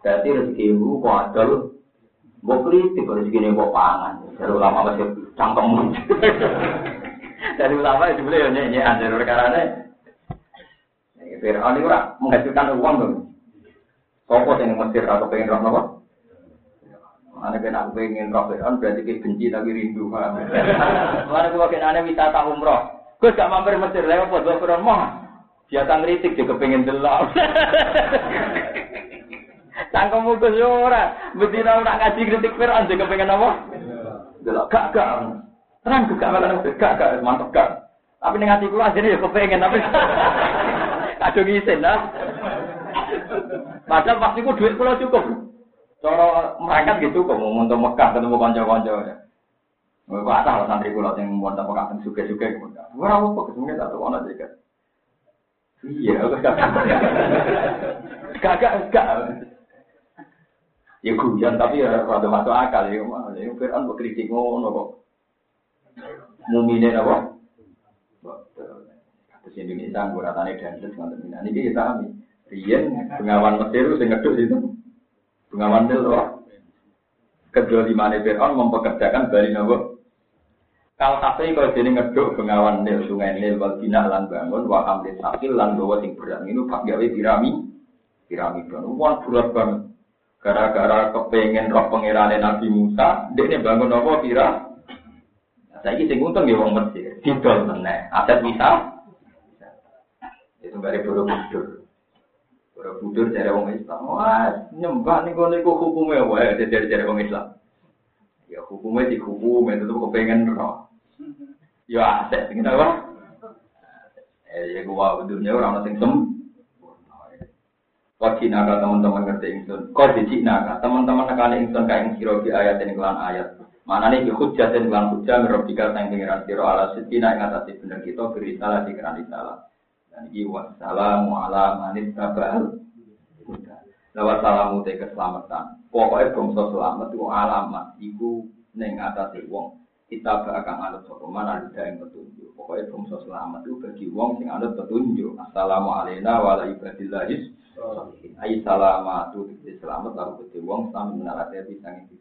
Berarti rezekimu kok adol. Mbok kritik rezekine kok pangan. Dari ulama Mesir cangkemmu. Dari ulama itu boleh nyanyi dari perkara ini. Fir'aun itu menghasilkan uang dong. Sopo yang Mesir atau pengen roh nopo? Mana kena aku pengen roh Fir'aun berarti kita benci tapi rindu. Mana aku kena wisata umroh. Gue gak mampir Mesir lewat buat gue Fir'aun mah. Biasa ngeritik juga pengen delok. Cangkemmu ke ora. Betina ora ngaji kritik Fir'aun juga pengen apa? Delok gak gak. Terang gak malah gak gak mantep gak. Tapi ning ati kula ajene ya kepengen tapi kadung isin lah. Padahal pasti ku duit kula cukup. Cara merangkat gitu kok mau untuk Mekah ketemu kanca-kanca ya. Kok ada lah santri kula sing mau tak Mekah suka-suka gitu. Ora apa kesemene tak ono juga. Iya, gak gak Ya guyon tapi ya rada masuk akal ya. Ya Fir'aun kok kritik ngono kok. Mumine apa? Terus Indonesia nguratan dan terus ngoten ini kita kami. Riyen pengawan Mesir sing ngedus itu. Pengawan itu kedua di mana Fir'aun mempekerjakan Bali Nabi. Kalau tapi kalau jadi ngeduk pengawan Nil sungai Nil wal bina lan bangun wa hamlin sakil lan bawa sing berat ini pak gawe pirami pirami bangun wah berat banget. Gara-gara kepengen roh pengirane Nabi Musa, dia bangun apa pira? Saya ini sing untung ya wong Mesir, didol meneh, aset bisa. Itu dari Borobudur. Dari wong Islam. Wah, nyembah nih kono iku hukume wae dari dari wong Islam. Ya hukumnya di hukum itu tuh kepengen roh. Ya aset, ini apa? Eh, ya gua dunia orang nasi sem. Kau Cina teman-teman ngerti ingsun. Kau di Cina teman-teman nekane ingsun kayak siro di ayat ini kelan ayat. Mana nih hujah dan kelan hujah merobika sang pengiran siro ala setina yang atas bener kita beri salah di keran salah. Dan ini wassalamu ala manit tabal. Lewat salamu te keselamatan. Pokoknya bangsa selamat itu alamat. Iku neng atas wong kita akan anut sapa mana ada yang petunjuk. Pokoknya bangsa selamat itu bagi wong sing anut petunjuk. Assalamualaikum warahmatullahi wabarakatuh. Ai salamatu bisa selamat lalu ke wong sami menarate bisa ngisi.